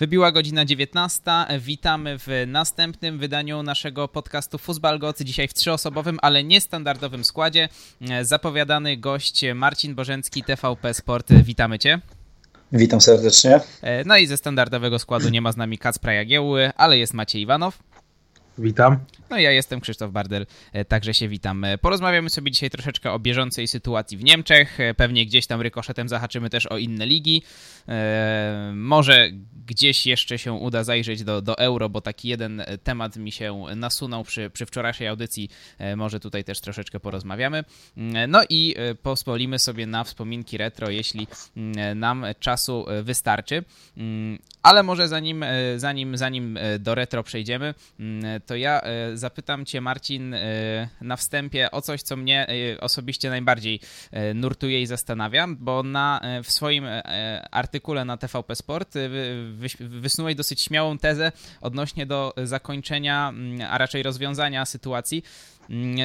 Wybiła godzina 19. Witamy w następnym wydaniu naszego podcastu Fuzbalgoc. Dzisiaj w trzyosobowym, ale niestandardowym składzie. Zapowiadany gość Marcin Bożencki, TVP Sport. Witamy Cię. Witam serdecznie. No i ze standardowego składu nie ma z nami Kacpra Jagiełły, ale jest Maciej Iwanow. Witam. No ja jestem Krzysztof Bardel, e, także się witam. E, porozmawiamy sobie dzisiaj troszeczkę o bieżącej sytuacji w Niemczech. E, pewnie gdzieś tam rykoszetem zahaczymy też o inne ligi. Może gdzieś jeszcze się uda zajrzeć do, do euro, bo taki jeden temat mi się nasunął przy, przy wczorajszej audycji. Może tutaj też troszeczkę porozmawiamy. No i pozwolimy sobie na wspominki retro, jeśli nam czasu wystarczy. Ale może zanim, zanim, zanim do retro przejdziemy, to ja zapytam Cię, Marcin, e, na wstępie o coś, co mnie e, osobiście najbardziej e, nurtuje i zastanawia, bo na, w swoim artykule na TVP Sport wysnułeś dosyć śmiałą tezę odnośnie do zakończenia, a raczej rozwiązania sytuacji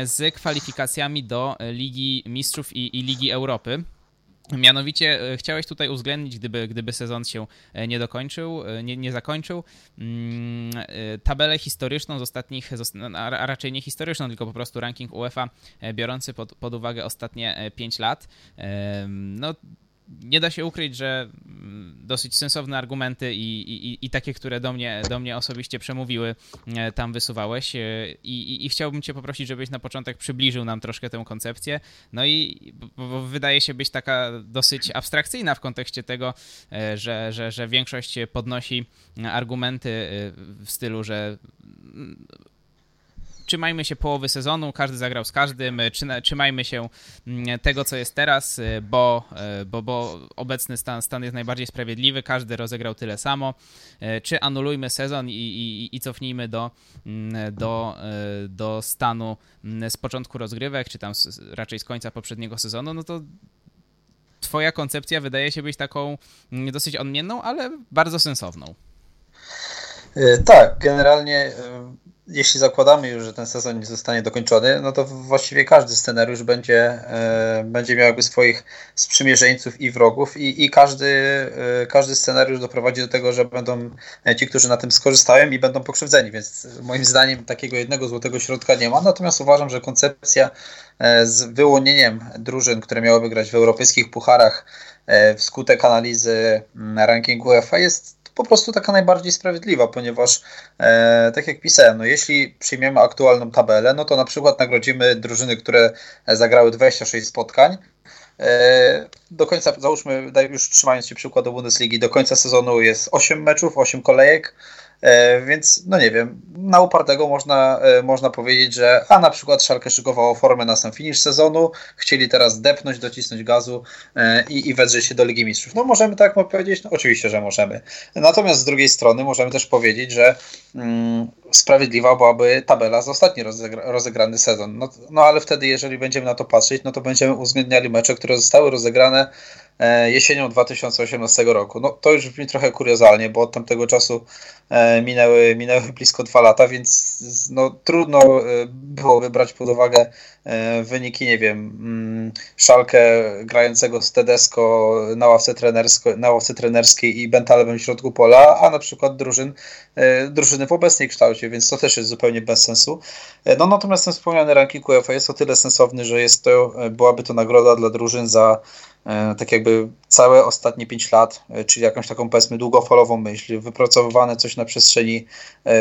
z kwalifikacjami do Ligi Mistrzów i, i Ligi Europy. Mianowicie e, chciałeś tutaj uwzględnić, gdyby, gdyby sezon się e, nie dokończył, e, nie, nie zakończył, mm, tabelę historyczną z ostatnich, a raczej nie historyczną, tylko po prostu ranking UEFA biorący pod, pod uwagę ostatnie 5 lat. No, nie da się ukryć, że mm, dosyć sensowne argumenty i, i, i takie, które do mnie, do mnie osobiście przemówiły, e, tam wysuwałeś. E, I, I, chciałbym Cię poprosić, żebyś na początek przybliżył nam troszkę tę koncepcję. No i bo wydaje się być taka dosyć abstrakcyjna w kontekście tego, e, że, że, że większość podnosi argumenty w stylu, że trzymajmy się połowy sezonu, każdy zagrał z każdym, trzymajmy się mm, tego, co jest teraz, y, bo, y, bo, bo obecny stan, stan jest najbardziej sprawiedliwy, każdy rozegrał tyle samo, czy anulujmy sezon i, i, i cofnijmy do, mm, do, do stanu mm, z początku rozgrywek, czy tam raczej z końca poprzedniego sezonu, no to twoja koncepcja wydaje się być taką dosyć odmienną, ale bardzo sensowną. Tak, generalnie jeśli zakładamy już, że ten sezon nie zostanie dokończony, no to właściwie każdy scenariusz będzie, e, będzie miał jakby swoich sprzymierzeńców i wrogów i, i każdy, e, każdy scenariusz doprowadzi do tego, że będą ci, którzy na tym skorzystają i będą pokrzywdzeni, więc moim zdaniem takiego jednego złotego środka nie ma, natomiast uważam, że koncepcja e, z wyłonieniem drużyn, które miałyby grać w europejskich pucharach wskutek analizy rankingu UEFA jest po prostu taka najbardziej sprawiedliwa, ponieważ e, tak jak pisałem, no jeśli przyjmiemy aktualną tabelę, no to na przykład nagrodzimy drużyny, które zagrały 26 spotkań, e, do końca, załóżmy, już trzymając się przykładu Bundesligi, do końca sezonu jest 8 meczów, 8 kolejek, więc, no nie wiem, na upartego można, e, można powiedzieć, że a na przykład Szalkę szykowało formę na sam finish sezonu, chcieli teraz depnąć, docisnąć gazu e, i, i wedrzeć się do Ligi Mistrzów. No możemy tak powiedzieć? No oczywiście, że możemy. Natomiast z drugiej strony możemy też powiedzieć, że mm, sprawiedliwa byłaby tabela z ostatni rozegra rozegrany sezon. No, no ale wtedy, jeżeli będziemy na to patrzeć, no to będziemy uwzględniali mecze, które zostały rozegrane E, jesienią 2018 roku. No, to już brzmi trochę kuriozalnie, bo od tamtego czasu e, minęły, minęły blisko dwa lata, więc no, trudno e, było wybrać pod uwagę wyniki, nie wiem, mm, Szalkę grającego z Tedesco na ławce, trenersko, na ławce trenerskiej i Bentalebem w środku pola, a na przykład drużyn, drużyny w obecnej kształcie, więc to też jest zupełnie bez sensu. No natomiast ten wspomniany ranking UEFA jest o tyle sensowny, że jest to, byłaby to nagroda dla drużyn za E, tak jakby całe ostatnie 5 lat, e, czyli jakąś taką powiedzmy długofalową myśl, wypracowywane coś na przestrzeni e,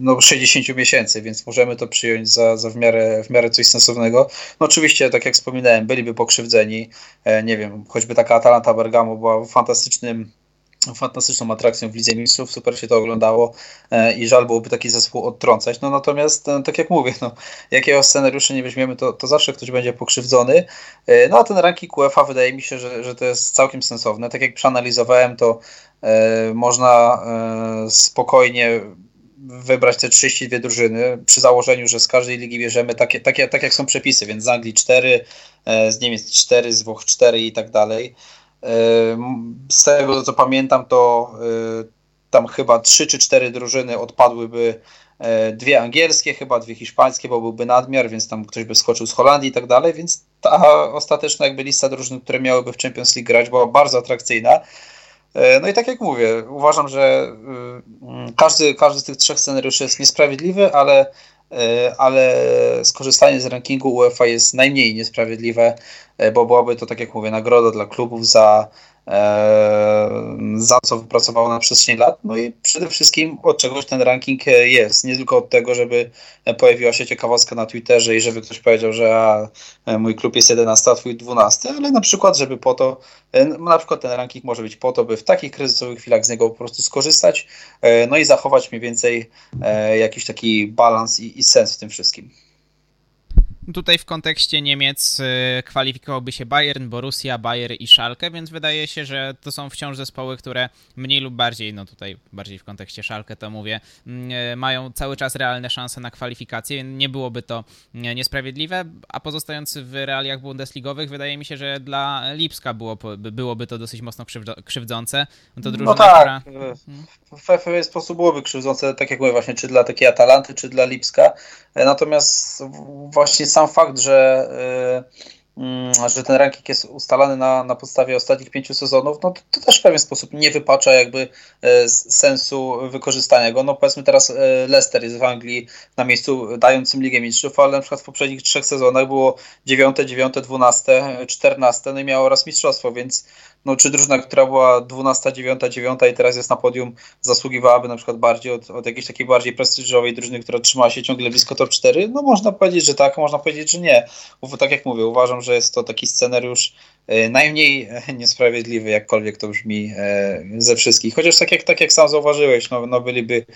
no, 60 miesięcy, więc możemy to przyjąć za, za w, miarę, w miarę coś sensownego. No oczywiście, tak jak wspominałem, byliby pokrzywdzeni, nie wiem, choćby taka Atalanta Bergamo była fantastycznym fantastyczną atrakcją w Lidze Mistrzów, super się to oglądało e, i żal byłoby taki zespół odtrącać. No natomiast, e, tak jak mówię, no, jakiego scenariusza nie weźmiemy, to, to zawsze ktoś będzie pokrzywdzony. E, no a ten ranking UEFA wydaje mi się, że, że to jest całkiem sensowne. Tak jak przeanalizowałem, to można spokojnie wybrać te 32 drużyny przy założeniu, że z każdej ligi bierzemy takie, takie, tak jak są przepisy, więc z Anglii 4, e, z Niemiec 4, z Włoch 4 i tak dalej. Z tego co pamiętam, to y, tam chyba trzy czy cztery drużyny odpadłyby. E, dwie angielskie, chyba dwie hiszpańskie, bo byłby nadmiar, więc tam ktoś by skoczył z Holandii i tak dalej, więc ta ostateczna jakby lista drużyn, które miałyby w Champions League grać, była bardzo atrakcyjna. No i tak jak mówię, uważam, że każdy, każdy z tych trzech scenariuszy jest niesprawiedliwy, ale ale skorzystanie z rankingu UEFA jest najmniej niesprawiedliwe, bo byłaby to, tak jak mówię, nagroda dla klubów za E, za co wypracował na przestrzeni lat. No i przede wszystkim od czegoś ten ranking jest. Nie tylko od tego, żeby pojawiła się ciekawostka na Twitterze i żeby ktoś powiedział, że a, mój klub jest 11, a twój 12, ale na przykład, żeby po to, e, na przykład ten ranking może być po to, by w takich kryzysowych chwilach z niego po prostu skorzystać, e, no i zachować mniej więcej jakiś taki balans i, i sens w tym wszystkim. Tutaj w kontekście Niemiec y, kwalifikowałby się Bayern, Borussia, Bayer i Schalke, więc wydaje się, że to są wciąż zespoły, które mniej lub bardziej, no tutaj bardziej w kontekście Schalke to mówię, mm, y, mają cały czas realne szanse na kwalifikację. Nie byłoby to y, niesprawiedliwe, a pozostając w realiach bundesligowych, wydaje mi się, że dla Lipska było, byłoby to dosyć mocno krzywdzące. To no drużyna, no tak, która... w pewien sposób byłoby krzywdzące, tak jak mówię właśnie, czy dla takiej Atalanty, czy dla Lipska. Natomiast właśnie sam fakt, że, y, mm, że ten ranking jest ustalany na, na podstawie ostatnich pięciu sezonów, no to, to też w pewien sposób nie wypacza jakby e, sensu wykorzystania go. No powiedzmy teraz Leicester jest w Anglii na miejscu dającym Ligę Mistrzów, ale na przykład w poprzednich trzech sezonach było 9, 9, 12, 14 no i miało raz mistrzostwo, więc no, czy drużyna, która była 12, 9, 9 i teraz jest na podium, zasługiwałaby na przykład bardziej od, od jakiejś takiej bardziej prestiżowej drużyny, która trzymała się ciągle blisko top 4? No można powiedzieć, że tak, można powiedzieć, że nie. Bo tak jak mówię, uważam, że jest to taki scenariusz e, najmniej e, niesprawiedliwy, jakkolwiek to brzmi e, ze wszystkich. Chociaż tak jak, tak jak sam zauważyłeś, no, no byliby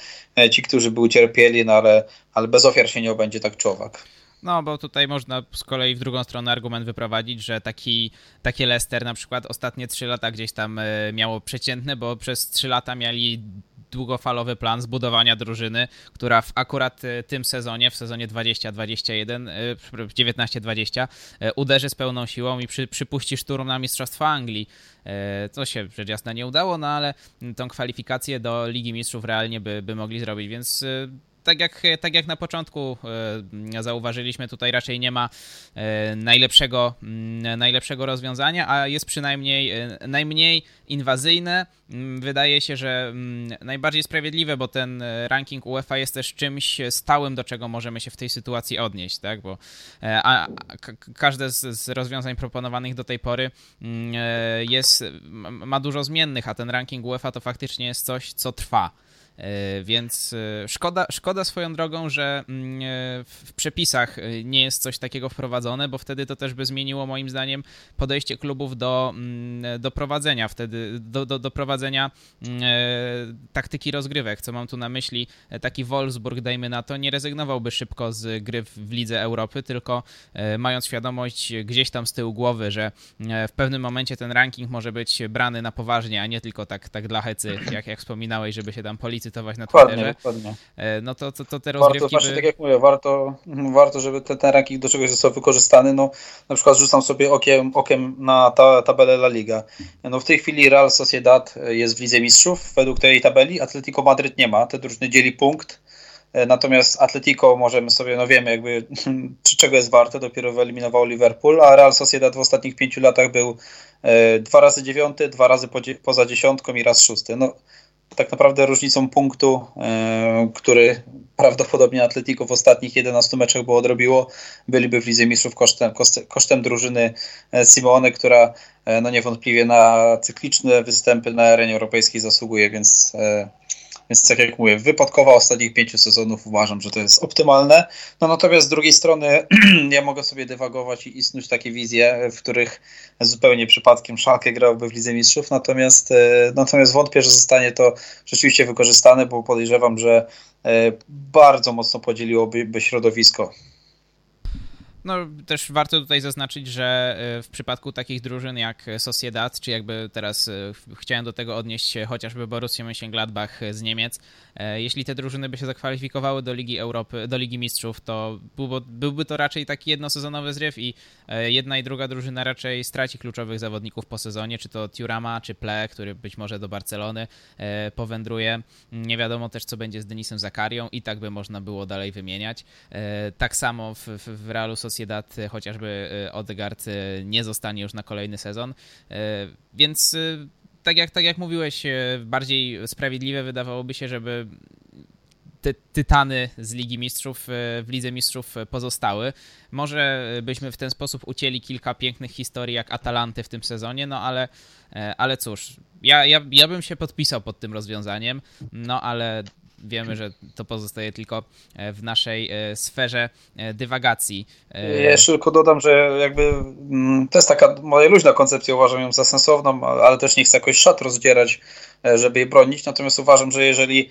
ci, którzy by ucierpieli, no ale, ale bez ofiar się nie obędzie tak człowiek. No, bo tutaj można z kolei w drugą stronę argument wyprowadzić, że taki, takie Leicester na przykład ostatnie trzy lata gdzieś tam e, miało przeciętne, bo przez trzy lata mieli długofalowy plan zbudowania drużyny, która w akurat e, tym sezonie, w sezonie 20-21, 19-20, e, uderzy z pełną siłą i przy, przypuści szturm na Mistrzostwa Anglii. Co się rzecz jasna nie udało, no ale tą kwalifikację do Ligi Mistrzów realnie by, by mogli zrobić, więc tak jak, tak jak na początku e, zauważyliśmy, tutaj raczej nie ma e, najlepszego, mm, najlepszego rozwiązania, a jest przynajmniej e, najmniej inwazyjne. Mm, wydaje się, że mm, najbardziej sprawiedliwe, bo ten ranking UEFA jest też czymś stałym, do czego możemy się w tej sytuacji odnieść, tak? Bo a, a każde z, z rozwiązań proponowanych do tej pory jest, ma dużo zmiennych, a ten ranking UEFA to faktycznie jest coś, co trwa. E, więc e, szkoda, szkoda swoją drogą, że mm, e, w przepisach nie jest coś takiego wprowadzone, bo wtedy to też by zmieniło moim zdaniem podejście klubów do, mm, do prowadzenia, wtedy do, do, do prowadzenia mm, taktyki rozgrywek. Co mam tu na myśli? Taki Wolfsburg, dajmy na to, nie rezygnowałby szybko z gry w Lidze Europy, tylko mając świadomość gdzieś tam z tyłu głowy, że w pewnym momencie ten ranking może być brany na poważnie, a nie tylko tak, tak dla hecy, jak, jak wspominałeś, żeby się tam policy cytować na Twitterze, dokładnie. E, no to, to, to te rozgrywki warto, właśnie, by... tak jak mówię, warto, warto żeby ten, ten ranking do czegoś został wykorzystany. No, na przykład rzucam sobie okiem, okiem na ta, tabelę La Liga. No, w tej chwili Real Sociedad jest w Lidze Mistrzów według tej tabeli, Atletico Madryt nie ma, te drużyny dzieli punkt. E, natomiast Atletico możemy sobie, no wiemy jakby czego jest warte, dopiero wyeliminował Liverpool, a Real Sociedad w ostatnich pięciu latach był e, dwa razy dziewiąty, dwa razy poza dziesiątką i raz szósty. No, tak naprawdę różnicą punktu, e, który prawdopodobnie Atletico w ostatnich 11 meczach było odrobiło, byliby w Lidze Mistrzów kosztem, kosztem drużyny e, Simone, która e, no niewątpliwie na cykliczne występy na arenie europejskiej zasługuje, więc więc tak jak mówię, wypadkowa ostatnich pięciu sezonów uważam, że to jest optymalne. No natomiast z drugiej strony ja mogę sobie dywagować i istnieć takie wizje, w których zupełnie przypadkiem Szalkę grałby w Lidze Mistrzów, natomiast, e, natomiast wątpię, że zostanie to rzeczywiście wykorzystane, bo podejrzewam, że e, bardzo mocno podzieliłoby środowisko no, też warto tutaj zaznaczyć, że e, w przypadku takich drużyn jak Sociedad, czy jakby teraz e, chciałem do tego odnieść się chociażby Borussia Mönchengladbach z Niemiec, e, jeśli te drużyny by się zakwalifikowały do Ligi Europy, do Ligi Mistrzów, to byłby, to raczej taki jednosezonowy zryw i jedna i druga drużyna raczej straci kluczowych zawodników po sezonie, czy to Tiurama, czy Ple, który być może do Barcelony powędruje. Nie wiadomo też, co będzie z Denisem Zakarią i tak by można było dalej wymieniać. Tak samo w, w Realu Sociedad Sociedad chociażby e, Odegaard e, nie zostanie już na kolejny sezon, e, więc tak jak, tak jak mówiłeś, bardziej sprawiedliwe wydawałoby się, żeby te tytany z Ligi Mistrzów w Lidze Mistrzów pozostały. Może byśmy w ten sposób ucięli kilka pięknych historii jak Atalanty w tym sezonie, no ale, ale cóż, ja, ja, ja bym się podpisał pod tym rozwiązaniem, no ale wiemy, że to pozostaje tylko e, w naszej e, sferze e, dywagacji. Ja jeszcze tylko dodam, że jakby mm, to jest taka moja luźna koncepcja, uważam ją za sensowną, ale też nie chcę jakoś szat rozdzierać, żeby je bronić, natomiast uważam, że jeżeli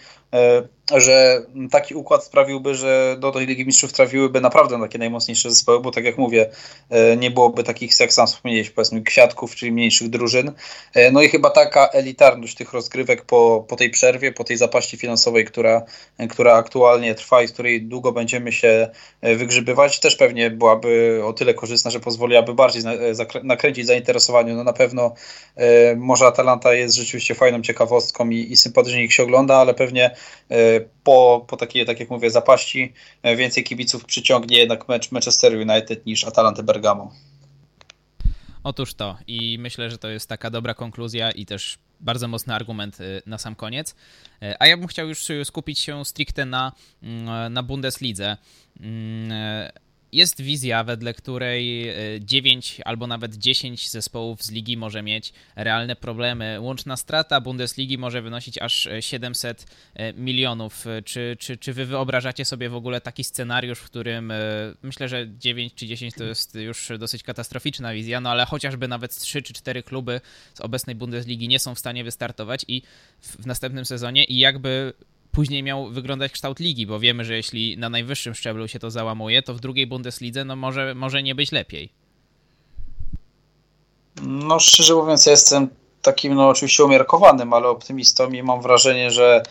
że taki układ sprawiłby, że do tej Ligi Mistrzów trafiłyby naprawdę takie najmocniejsze zespoły, bo tak jak mówię, nie byłoby takich, jak sam wspomniałeś, powiedzmy kwiatków, czyli mniejszych drużyn. No i chyba taka elitarność tych rozgrywek po, po tej przerwie, po tej zapaści finansowej, która, która aktualnie trwa i z której długo będziemy się e, wygrzybywać, też pewnie byłaby o tyle korzystna, że pozwoliłaby bardziej e, nakręcić zainteresowanie. No na pewno e, może Atalanta jest rzeczywiście fajną ciekawostką i, i sympatycznie ich się ogląda, ale pewnie po, po takiej, tak jak mówię, zapaści więcej kibiców przyciągnie jednak mecz Manchester United niż Atalanta Bergamo. Otóż to i myślę, że to jest taka dobra konkluzja i też bardzo mocny argument y, na sam koniec. A ja bym chciał już skupić się stricte na, mm, na Bundeslidze. Jest wizja, wedle której 9 e, albo nawet 10 zespołów z ligi może mieć realne problemy. Łączna strata Bundesligi może wynosić aż 700 e, milionów. Czy, czy, czy wy wyobrażacie sobie w ogóle taki scenariusz, w którym e, myślę, że 9 czy 10 to jest już dosyć katastroficzna wizja, no ale chociażby nawet 3 czy 4 kluby z obecnej Bundesligi nie są w stanie wystartować i w, w następnym sezonie i jakby później miał wyglądać kształt ligi, bo wiemy, że jeśli na najwyższym szczeblu się to załamuje, to w drugiej Bundeslidze no może, może nie być lepiej. No szczerze mówiąc, ja jestem takim no oczywiście umiarkowanym, ale optymistą i mam wrażenie, że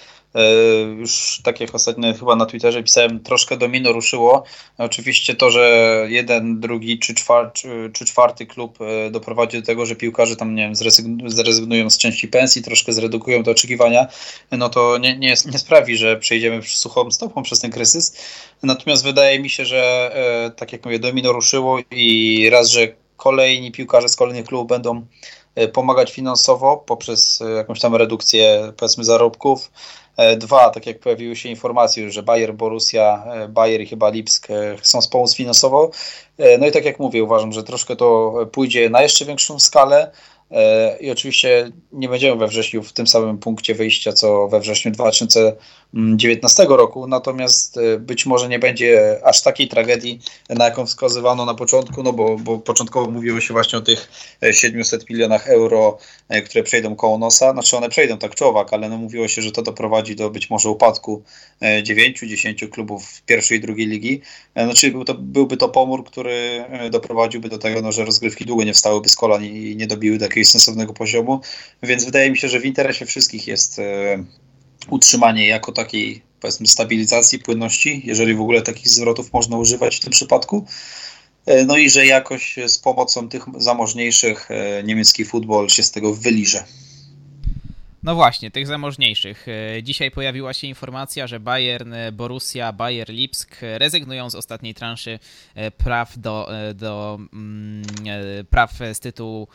już tak jak ostatnio chyba na Twitterze pisałem, troszkę domino ruszyło. Oczywiście to, że jeden, drugi czy, czwar, czy, czy czwarty klub e, doprowadzi do tego, że piłkarze tam, nie wiem, zrezygnują z części pensji, troszkę zredukują te oczekiwania, no to nie, nie, nie sprawi, że przejdziemy suchą stopą przez ten kryzys. Natomiast wydaje mi się, że e, tak jak mówię, domino ruszyło i raz, że kolejni piłkarze z kolejnych klubów będą pomagać finansowo poprzez jakąś tam redukcję powiedzmy zarobków, E, dwa, tak jak pojawiły się informacje, że Bayer, Borussia, e, Bayer i chyba Lipsk e, chcą wspomóc finansowo. No i tak jak mówię, uważam, że troszkę to pójdzie na jeszcze większą skalę. E, I oczywiście nie będziemy we wrześniu w tym samym punkcie wyjścia, co we wrześniu 2019 roku, natomiast e, być może nie będzie aż takiej tragedii, na jaką wskazywano na początku, no bo, bo początkowo mówiło się właśnie o tych 700 e, milionach euro, które przejdą koło nosa. Znaczy one przejdą tak czy owak, ale no mówiło się, że to doprowadzi do być może upadku 9-10 klubów pierwszej i drugiej ligi. Znaczy był to, byłby to pomór, który doprowadziłby do tego, no, że rozgrywki długo nie wstałyby z kolan i nie dobiły takiej jakiegoś sensownego poziomu, więc wydaje mi się, że w interesie wszystkich jest e, utrzymanie jako takiej powiedzmy stabilizacji, płynności, jeżeli w ogóle takich zwrotów można używać w tym przypadku. E, no i że jakoś z pomocą tych zamożniejszych e, niemiecki futbol się z tego wyliże. No właśnie, tych zamożniejszych. E, dzisiaj pojawiła się informacja, że Bayern, e, Borussia, Bayer Lipsk rezygnują z ostatniej transzy e, praw do, do mm, praw z tytułu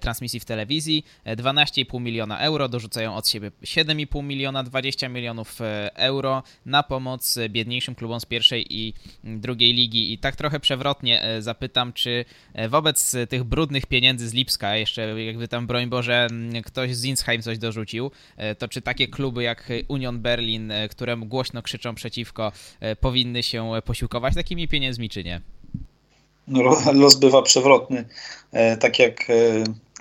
transmisji w telewizji. 12,5 miliona euro, dorzucają od siebie 7,5 miliona, 20 milionów euro na pomoc biedniejszym klubom z pierwszej i drugiej ligi. I tak trochę przewrotnie zapytam, czy wobec tych brudnych pieniędzy z Lipska, jeszcze jakby tam broń Boże ktoś z Zinsheim coś dorzucił, E, to czy takie kluby jak Union Berlin, e, które głośno krzyczą przeciwko, e, powinny się posiłkować takimi pieniędzmi, czy nie? No, los bywa przewrotny. Tak jak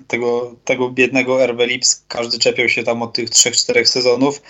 tego, tego biednego RB Lips, każdy czepiał się tam od tych 3-4 sezonów.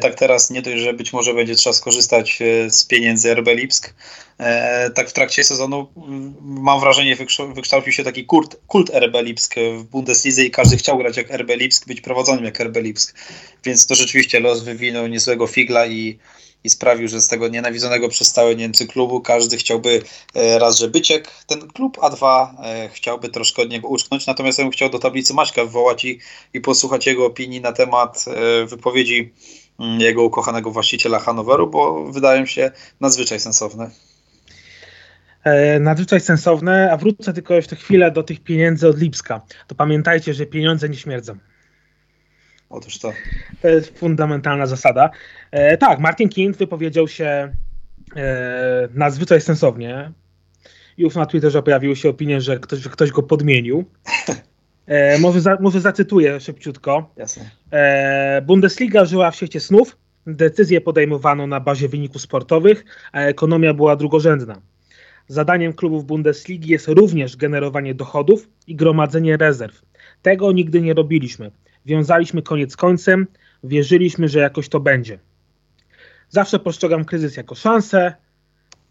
Tak teraz nie dość, że być może będzie trzeba skorzystać z pieniędzy RB Lipsk, E, tak w trakcie sezonu mm, mam wrażenie wykształcił się taki kult, kult RB Lipsk w Bundeslidze i każdy chciał grać jak RB Lipsk, być prowadzonym jak RB Lipsk, więc to rzeczywiście los wywinął niezłego figla i, i sprawił, że z tego nienawidzonego przez całe Niemcy klubu każdy chciałby e, raz, że być jak ten klub, a dwa e, chciałby troszkę od niego uczknąć, natomiast ja bym chciał do tablicy Maćka wwołać i, i posłuchać jego opinii na temat wypowiedzi mm, jego ukochanego właściciela Hanoweru, bo wydają się nadzwyczaj sensowne. E, nadzwyczaj sensowne, a wrócę tylko jeszcze chwilę do tych pieniędzy od Lipska. To pamiętajcie, że pieniądze nie śmierdzą. Otóż to. To jest fundamentalna zasada. E, tak, Martin Kind wypowiedział się e, nadzwyczaj sensownie. Już na Twitterze pojawiły się opinie, że ktoś, że ktoś go podmienił. E, może, za, może zacytuję szybciutko. Jasne. E, Bundesliga żyła w świecie snów. Decyzje podejmowano na bazie wyników sportowych, a ekonomia była drugorzędna. Zadaniem klubów Bundesligi jest również generowanie dochodów i gromadzenie rezerw. Tego nigdy nie robiliśmy. Wiązaliśmy koniec końcem, wierzyliśmy, że jakoś to będzie. Zawsze postrzegam kryzys jako szansę,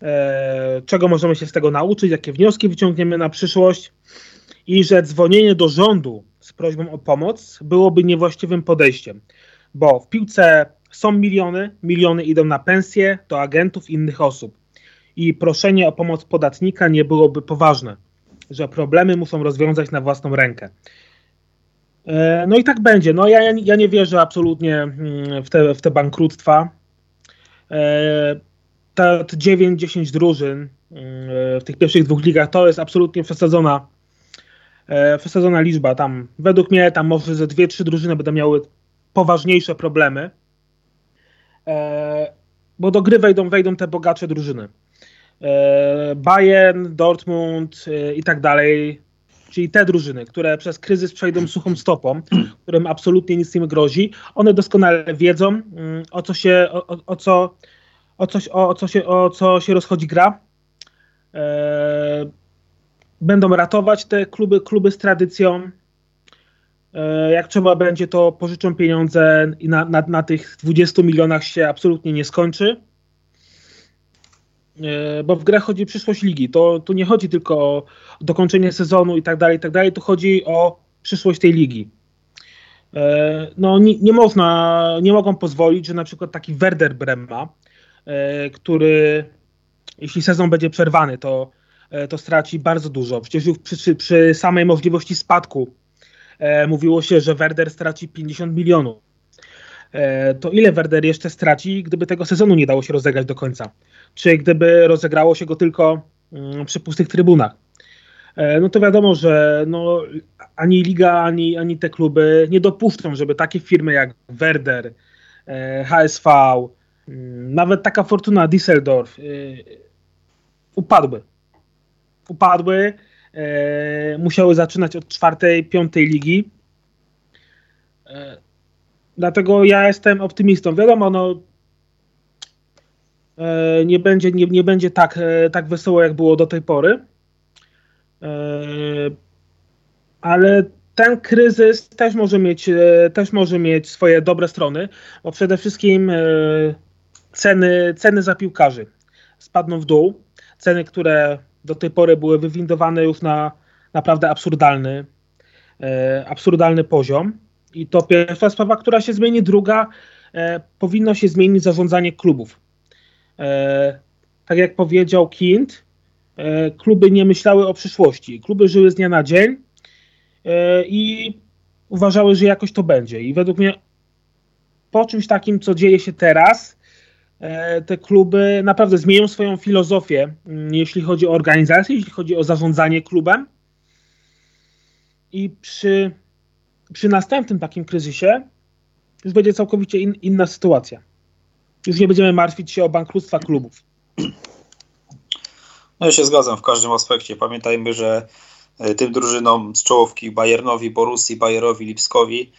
e, czego możemy się z tego nauczyć, jakie wnioski wyciągniemy na przyszłość i że dzwonienie do rządu z prośbą o pomoc byłoby niewłaściwym podejściem, bo w piłce są miliony, miliony idą na pensje do agentów innych osób i proszenie o pomoc podatnika nie byłoby poważne, że problemy muszą rozwiązać na własną rękę. E, no i tak będzie. No ja, ja nie wierzę absolutnie mm, w te, w te bankructwa. E, te 9-10 drużyn mm, w tych pierwszych dwóch ligach to jest absolutnie przesadzona, e, przesadzona liczba. Tam według mnie tam może ze dwie, trzy drużyny będą miały poważniejsze problemy, bo do gry wejdą, wejdą te bogatsze drużyny. Bayern, Dortmund i tak dalej czyli te drużyny, które przez kryzys przejdą suchą stopą, którym absolutnie nic nie grozi, one doskonale wiedzą, mm, o co się, o, o co, o, coś, o, co się, o co się rozchodzi gra. E, będą ratować te kluby, kluby z tradycją. E, jak trzeba będzie, to pożyczą pieniądze i na, na, na tych 20 milionach się absolutnie nie skończy. E, bo w grę chodzi przyszłość ligi. To tu nie chodzi tylko o dokończenie sezonu i tak dalej, i tak dalej, tu chodzi o przyszłość tej ligi. E, no nie, nie można, nie mogą pozwolić, że na przykład taki Werder Bremma, e, który jeśli sezon będzie przerwany, to, to straci bardzo dużo. Przecież już przy, przy samej możliwości spadku mówiło się, że Werder straci 50 milionów. To ile Werder jeszcze straci, gdyby tego sezonu nie dało się rozegrać do końca? czy gdyby rozegrało się go tylko mm, przy pustych trybunach. E, no to wiadomo, że no, ani liga, ani, ani te kluby nie dopuszczą, żeby takie firmy jak Werder, e, HSV, mm, nawet taka Fortuna Düsseldorf e, upadły. Upadły, musiały zaczynać od czwartej, piątej ligi. Dlatego ja jestem optymistą. Wiadomo, no, E, nie będzie, nie, nie będzie tak, e, tak wesoło, jak było do tej pory. E, ale ten kryzys też może mieć, też może mieć swoje dobre strony, bo przede wszystkim ceny, ceny za piłkarzy spadną w dół. Ceny, które do tej pory były wywindowane już na naprawdę absurdalny, absurdalny poziom. I to pierwsza sprawa, która się zmieni. Druga, powinno się zmienić zarządzanie klubów. E, tak jak powiedział Kind, e, kluby nie myślały o przyszłości. Kluby żyły z dnia na dzień e, i uważały, że jakoś to będzie. I według mnie po czymś takim, co dzieje się teraz, te kluby naprawdę zmienią swoją filozofię, mm, jeśli chodzi o organizację, jeśli chodzi o zarządzanie klubem. I przy, przy następnym takim kryzysie już będzie całkowicie in, inna sytuacja. Już nie będziemy martwić się o bankructwa klubów. No ja się zgadzam w każdym aspekcie. Pamiętajmy, że e, tym drużynom z czołówki Bayernowi, Borussii, Bayerowi, Lipskowi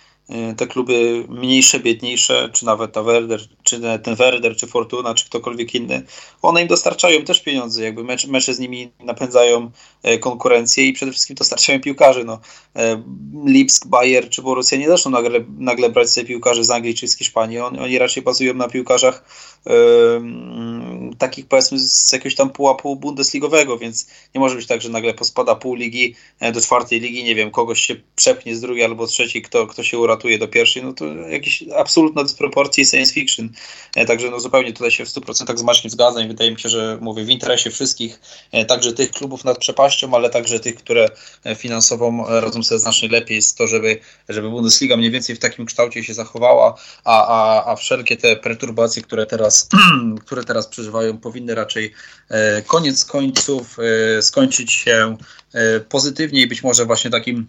te kluby mniejsze, biedniejsze, czy nawet ta Werder, czy ten Werder, czy Fortuna, czy ktokolwiek inny, one im dostarczają też pieniądze, jakby mecz, mecze z nimi napędzają e, konkurencję i przede wszystkim dostarczają piłkarzy. No, e, Lipsk, Bayer czy Borussia nie zaczną nagle, nagle brać sobie piłkarzy z Anglii czy z Hiszpanii, oni, oni raczej bazują na piłkarzach um, takich powiedzmy z jakiegoś tam pułapu bundesligowego, więc nie może być tak, że nagle pospada pół ligi do czwartej ligi, nie wiem, kogoś się przepnie z drugiej albo z trzeciej, kto, kto się uratuje do pierwszej, no to jakieś absolutna dysproporcja science fiction. E, także no zupełnie tutaj się w 100% z Maćkiem zgadzam i wydaje mi się, że mówię w interesie wszystkich, e, także tych klubów nad przepaścią, ale także tych, które e, finansowo radzą sobie znacznie lepiej jest to, żeby, żeby Bundesliga mniej więcej w takim kształcie się zachowała, a, a, a wszelkie te perturbacje, które teraz, które teraz przeżywają, powinny raczej koniec końców skończyć się pozytywnie i być może właśnie takim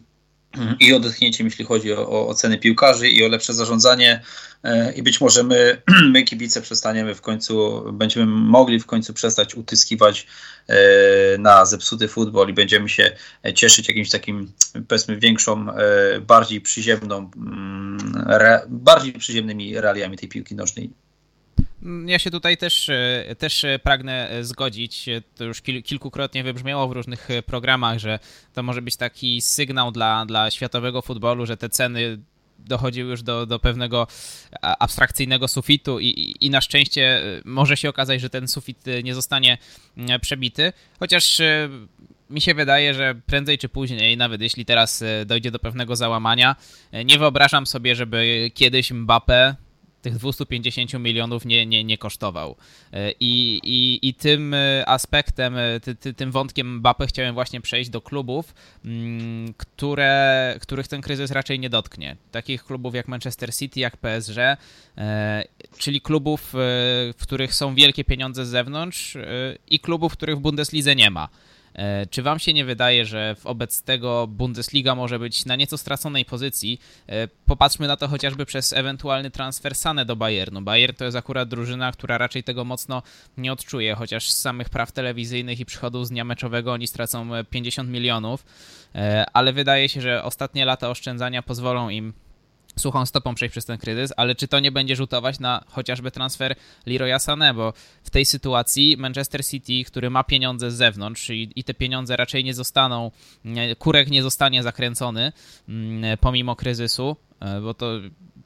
i odetchnięciem, jeśli chodzi o, o oceny piłkarzy i o lepsze zarządzanie e, i być może my, my kibice przestaniemy w końcu, będziemy mogli w końcu przestać utyskiwać e, na zepsuty futbol i będziemy się cieszyć jakimś takim, powiedzmy, większą, e, bardziej przyziemną, mm, bardziej przyziemnymi realiami tej piłki nożnej. Ja się tutaj też, e, też pragnę zgodzić. To już kilkukrotnie wybrzmiało w różnych programach, że to może być taki sygnał dla, dla światowego futbolu, że te ceny dochodziły już do, do pewnego abstrakcyjnego sufitu i, i na szczęście e, może się okazać, że ten sufit e, nie zostanie przebity, chociaż mi się wydaje, że prędzej czy później, nawet jeśli teraz dojdzie do pewnego załamania, nie wyobrażam sobie, żeby kiedyś Mbappe tych 250 milionów nie, nie, nie kosztował. E, I, i, i tym e, aspektem, e, ty, ty, tym wątkiem Mbappé chciałem właśnie przejść do klubów, mm, które, których ten kryzys raczej nie dotknie. Takich klubów jak Manchester City, jak PSG, czyli klubów, w których są wielkie pieniądze z zewnątrz i klubów, których w Bundeslidze nie ma. E, czy wam się nie wydaje, że wobec tego Bundesliga może być na nieco straconej pozycji? E, popatrzmy na to chociażby przez ewentualny transfer Sane do Bayernu. Bayern to jest akurat drużyna, która raczej tego mocno nie odczuje, chociaż z samych praw telewizyjnych i przychodów z dnia meczowego oni stracą 50 milionów, e, ale wydaje się, że ostatnie lata oszczędzania pozwolą im suchą stopą przejść przez ten kryzys, ale czy to nie będzie rzutować na chociażby transfer Leroya Sané, bo w tej sytuacji Manchester City, który ma pieniądze z zewnątrz i, i te pieniądze raczej nie zostaną, kurek nie zostanie zakręcony mm, pomimo kryzysu, bo to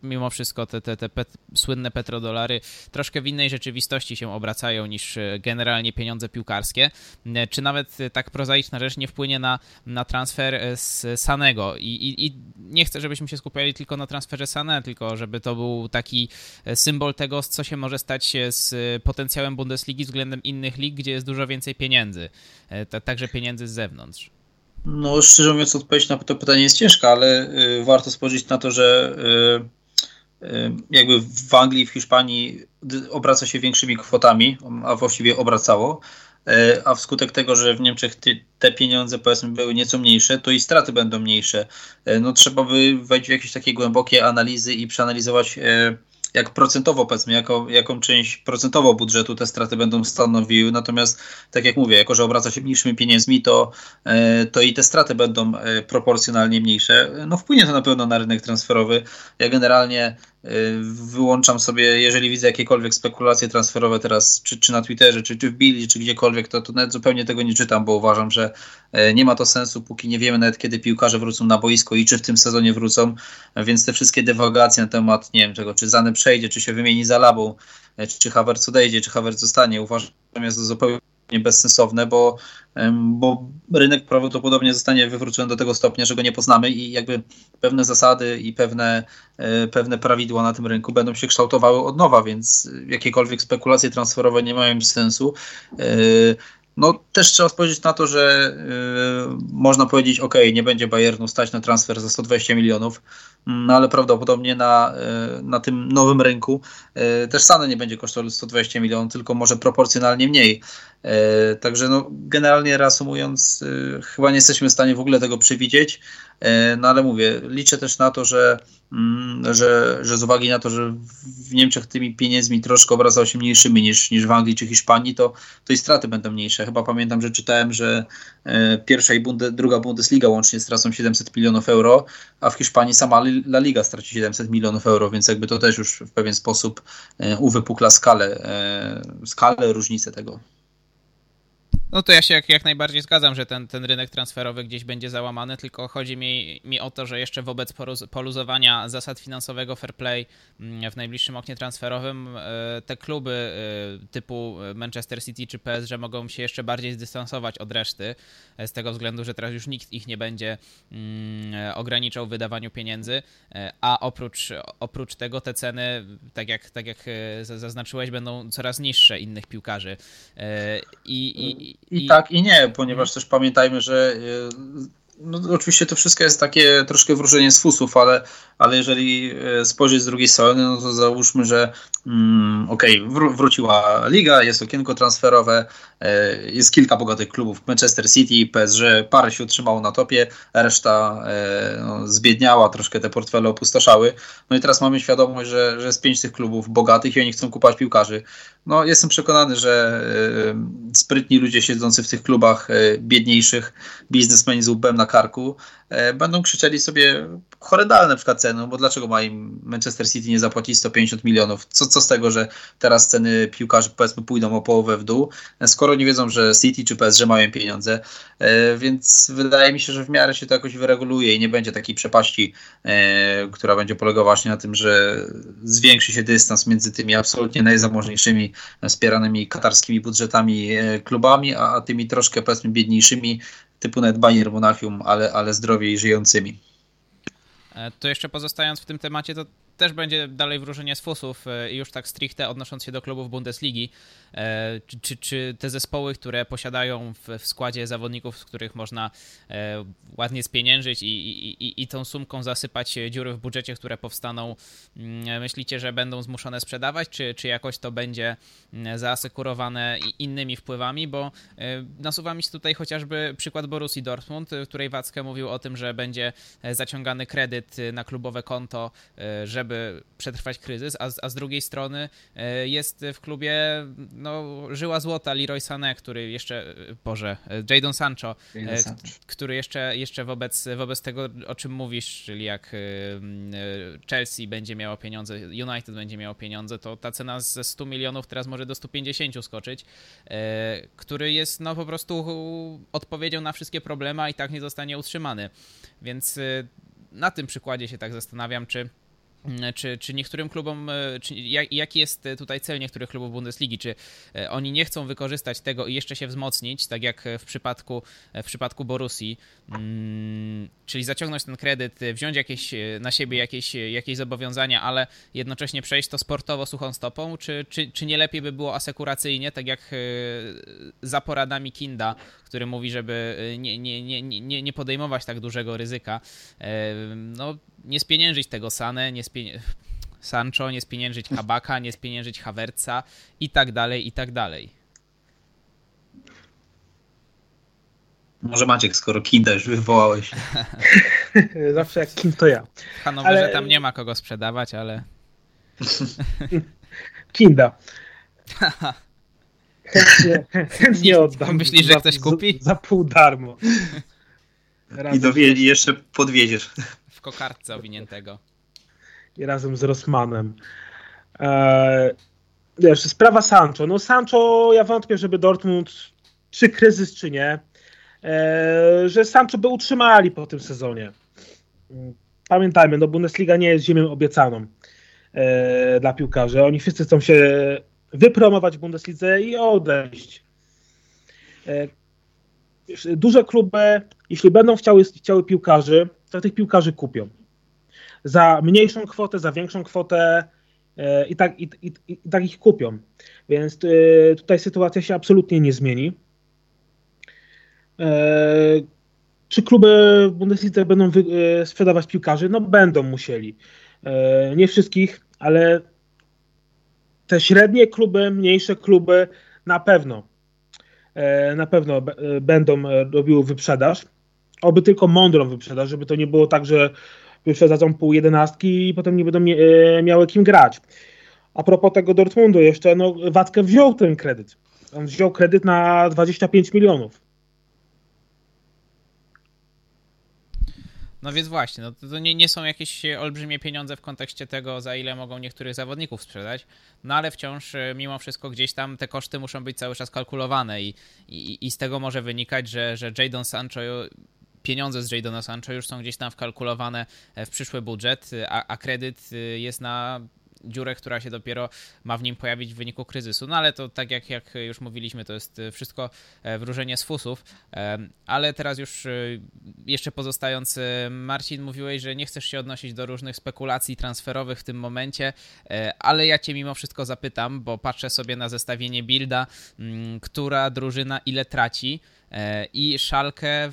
mimo wszystko te, te, te pet, słynne petrodolary troszkę w innej rzeczywistości się obracają niż e, generalnie pieniądze piłkarskie. E, czy nawet tak prozaiczna rzecz nie wpłynie na, na transfer e, z Sanego? I, i, I, nie chcę, żebyśmy się skupiali tylko na transferze Sané, tylko żeby to był taki symbol tego, co się może stać z potencjałem Bundesligi względem innych lig, gdzie jest dużo więcej pieniędzy, także pieniędzy z zewnątrz. No, szczerze mówiąc, odpowiedź na to pytanie jest ciężka, ale y, warto spojrzeć na to, że y, jakby w Anglii, w Hiszpanii obraca się większymi kwotami, a właściwie obracało, e, a wskutek tego, że w Niemczech te pieniądze powiedzmy były nieco mniejsze, to i straty będą mniejsze. E, no trzeba by wejść w jakieś takie głębokie analizy i przeanalizować jak procentowo powiedzmy, jako, jaką część procentową budżetu te straty będą stanowiły. Natomiast tak jak mówię, jako że obraca się mniejszymi pieniędzmi, to, to i te straty będą proporcjonalnie mniejsze. No wpłynie to na pewno na rynek transferowy. Ja generalnie wyłączam sobie, jeżeli widzę jakiekolwiek spekulacje transferowe teraz, czy, czy na Twitterze, czy, czy w Billy, czy gdziekolwiek, to, to nawet zupełnie tego nie czytam, bo uważam, że e, nie ma to sensu, póki nie wiemy nawet kiedy piłkarze wrócą na boisko i czy w tym sezonie wrócą, więc te wszystkie dywagacje na temat, nie wiem, tego, czy Zany przejdzie, czy się wymieni za Labą, e, czy Havertz odejdzie, czy Havertz zostanie, uważam, jest to zupełnie bezsensowne, bo, bo rynek prawdopodobnie zostanie wywrócony do tego stopnia, że go nie poznamy i jakby pewne zasady i pewne, e, pewne prawidła na tym rynku będą się kształtowały od nowa, więc jakiekolwiek spekulacje transferowe nie mają sensu. No też trzeba spojrzeć na to, że y, można powiedzieć, ok, nie będzie Bayernu stać na transfer za 120 milionów, no ale prawdopodobnie na, y, na tym nowym rynku y, też Sane nie będzie kosztował 120 milionów, tylko może proporcjonalnie mniej. Także no, generalnie reasumując, chyba nie jesteśmy w stanie w ogóle tego przewidzieć, no ale mówię, liczę też na to, że że, że z uwagi na to, że w Niemczech tymi pieniędzmi troszkę obracało się mniejszymi niż, niż w Anglii czy Hiszpanii, to, to i straty będą mniejsze. Chyba pamiętam, że czytałem, że e, pierwsza i bunde, druga Bundesliga łącznie stracą 700 milionów euro, a w Hiszpanii sama La Liga straci 700 milionów euro, więc jakby to też już w pewien sposób e, uwypukla skalę, e, skalę różnicę tego. No to ja się jak, jak najbardziej zgadzam, że ten, ten rynek transferowy gdzieś będzie załamany, tylko chodzi mi, mi o to, że jeszcze wobec poluzowania zasad finansowego fair play mm, w najbliższym oknie transferowym e, te kluby e, typu Manchester City czy PSG mogą się jeszcze bardziej zdystansować od reszty, e, z tego względu, że teraz już nikt ich nie będzie mm, ograniczał w wydawaniu pieniędzy, a oprócz, oprócz tego te ceny, tak jak, tak jak zaznaczyłeś, będą coraz niższe innych piłkarzy. I, i, i, tak, i nie, ponieważ też pamiętajmy, że e, no, oczywiście to wszystko jest takie troszkę wróżenie z fusów, ale, ale jeżeli e, spojrzeć z drugiej strony, no to załóżmy, że Mm, Okej, okay. Wró wróciła liga, jest okienko transferowe, e, jest kilka bogatych klubów. Manchester City, PSG, parę się utrzymało na topie, reszta e, no, zbiedniała, troszkę te portfele opustoszały. No i teraz mamy świadomość, że, że jest pięć tych klubów bogatych i oni chcą kupować piłkarzy. No jestem przekonany, że e, sprytni ludzie siedzący w tych klubach biedniejszych, biznesmeni z łbem na karku, będą krzyczeli sobie horrendalne na przykład ceny, no bo dlaczego ma im Manchester City nie zapłacić 150 milionów? Co, co z tego, że teraz ceny piłkarzy powiedzmy pójdą o połowę w dół, skoro nie wiedzą, że City czy PSG mają pieniądze, e, więc wydaje mi się, że w miarę się to jakoś wyreguluje i nie będzie takiej przepaści, e, która będzie polegała właśnie na tym, że zwiększy się dystans między tymi absolutnie najzamożniejszymi, wspieranymi katarskimi budżetami e, klubami, a tymi troszkę powiedzmy biedniejszymi, typu nawet Bayern Monachium, ale, ale zdrowiej żyjącymi. To jeszcze pozostając w tym temacie, to też będzie dalej wróżenie z fusów e, i już tak stricte odnosząc się do klubów Bundesligi. E, czy, czy, czy te zespoły, które posiadają w, w, składzie zawodników, z których można e, ładnie spieniężyć i, i, i, i tą sumką zasypać dziury w budżecie, które powstaną, mm, myślicie, że będą zmuszone sprzedawać, czy, czy jakoś to będzie mm, zaasekurowane innymi wpływami? Bo nasuwa mi się tutaj chociażby przykład Borussii Dortmund, w której Wackę mówił o tym, że będzie zaciągany kredyt na klubowe konto, żeby przetrwać kryzys, a, a z drugiej strony e, jest w klubie no, żyła złota Leroy Sané, który jeszcze, e, Boże, e, Jadon Sancho, Sancho, który jeszcze, jeszcze wobec, wobec tego, o czym mówisz, czyli jak Chelsea będzie miało pieniądze, United będzie miało pieniądze, to ta cena ze 100 milionów teraz może do 150 skoczyć, który jest no po prostu odpowiedzią na wszystkie problemy, a i tak nie zostanie utrzymany. Więc na tym przykładzie się tak zastanawiam, czy czy, czy niektórym klubom, e, czy jak, jaki jest tutaj cel niektórych klubów Bundesligi? Czy e, oni nie chcą wykorzystać tego i jeszcze się wzmocnić, tak jak w przypadku, w przypadku Borussii, hmm, czyli zaciągnąć ten kredyt, wziąć jakieś, na siebie jakieś, jakieś zobowiązania, ale jednocześnie przejść to sportowo suchą stopą? Czy, czy, czy nie lepiej by było asekuracyjnie, tak jak e, za poradami Kinda, który mówi, żeby nie, nie, nie, nie, nie podejmować tak dużego ryzyka? No, nie spieniężyć tego Sane, nie spieniężyć Sancho, nie spieniężyć Kabaka, nie spieniężyć Havertza i tak dalej, i tak dalej. Może Maciek, skoro Kinda już wywołałeś. Zawsze jak Kind to ja. W Hanowerze ale... tam nie ma kogo sprzedawać, ale... Kinda. chętnie, chętnie oddam. Myślisz, że ktoś kupi? Za, za pół darmo. I dowie, jeszcze podwiedziesz kokardce owiniętego. Razem z Rosmanem. Eee, wiesz, sprawa Sancho. No Sancho, ja wątpię, żeby Dortmund, czy kryzys, czy nie, eee, że Sancho by utrzymali po tym sezonie. Pamiętajmy, no Bundesliga nie jest ziemią obiecaną eee, dla piłkarzy. Oni wszyscy chcą się wypromować w Bundeslidze i odejść. Eee, duże kluby, jeśli będą chciały, chciały piłkarzy, to tych piłkarzy kupią. Za mniejszą kwotę, za większą kwotę e, i tak, i, i, i tak ich kupią. Więc e, tutaj sytuacja się absolutnie nie zmieni. E, czy kluby Bundeslidze będą sprzedawać piłkarzy? No będą musieli. Nie wszystkich, ale te średnie kluby, mniejsze kluby na pewno na pewno będą robiły wyprzedaż oby tylko mądrą wyprzedaż, żeby to nie było tak, że wyprzedadzą pół jedenastki i potem nie będą e, miały kim grać. A propos tego Dortmundu jeszcze, no Wackę wziął ten kredyt. On wziął kredyt na 25 milionów. No więc właśnie, no to, nie, nie, są jakieś olbrzymie pieniądze w kontekście tego, za ile mogą niektórych zawodników sprzedać, no ale wciąż e, mimo wszystko gdzieś tam te koszty muszą być cały czas kalkulowane i, i, i z tego może wynikać, że, że Jadon Sancho pieniądze z Jadona Sancho już są gdzieś tam wkalkulowane w przyszły budżet, a, a kredyt y, jest na dziurę, która się dopiero ma w nim pojawić w wyniku kryzysu. No ale to tak jak, jak już mówiliśmy, to jest y, wszystko e, wróżenie z fusów. Ale teraz już jeszcze pozostając, Marcin, mówiłeś, że nie chcesz się odnosić do różnych spekulacji transferowych w tym momencie, e, ale ja cię mimo wszystko zapytam, bo patrzę sobie na zestawienie Bilda, która drużyna ile traci i Szalkę,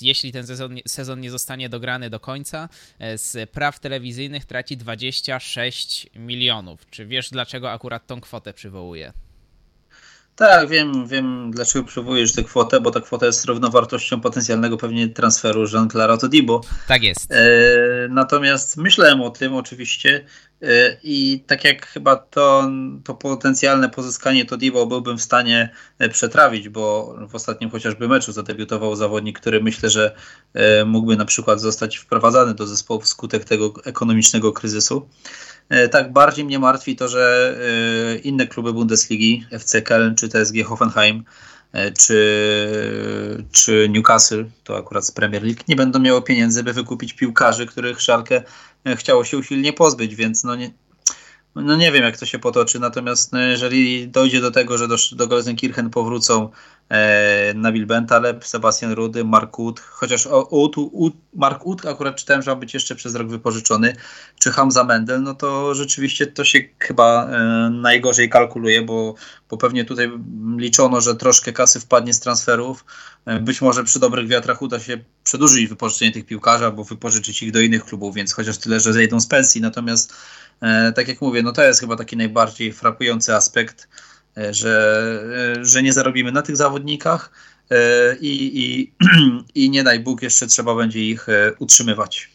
jeśli ten sezon, sezon nie zostanie dograny do końca, z praw telewizyjnych traci 26 milionów. Czy wiesz, dlaczego akurat tą kwotę przywołuje? Tak, wiem, wiem dlaczego przywołujesz tę kwotę, bo ta kwota jest równowartością potencjalnego pewnie transferu Jean-Clara Todibo. Tak jest. E, natomiast myślałem o tym oczywiście e, i tak jak chyba to, to potencjalne pozyskanie Todibo byłbym w stanie e, przetrawić, bo w ostatnim chociażby meczu zadebiutował zawodnik, który myślę, że e, mógłby na przykład zostać wprowadzany do zespołu wskutek tego ekonomicznego kryzysu. E, tak, bardziej mnie martwi to, że e, inne kluby Bundesligi, FC Köln czy TSG Hoffenheim, e, czy, czy Newcastle, to akurat z Premier League, nie będą miały pieniędzy, by wykupić piłkarzy, których Szalkę chciało się usilnie pozbyć, więc no nie, no nie wiem, jak to się potoczy, natomiast no jeżeli dojdzie do tego, że do, do Gelsenkirchen powrócą e, Nabil Bentaleb, Sebastian Rudy, Mark Wood, chociaż Ud, Ud, Mark Wood akurat czytałem, że ma być jeszcze przez rok wypożyczony, czy Hamza Mendel, no to rzeczywiście to się chyba e, najgorzej kalkuluje, bo, bo pewnie tutaj liczono, że troszkę kasy wpadnie z transferów, e, być może przy dobrych wiatrach uda się przedłużyć wypożyczenie tych piłkarzy, albo wypożyczyć ich do innych klubów, więc chociaż tyle, że zejdą z pensji, natomiast tak jak mówię, no to jest chyba taki najbardziej frapujący aspekt, że, e, że nie zarobimy na tych zawodnikach i, i, i nie daj Bóg, jeszcze trzeba będzie ich utrzymywać.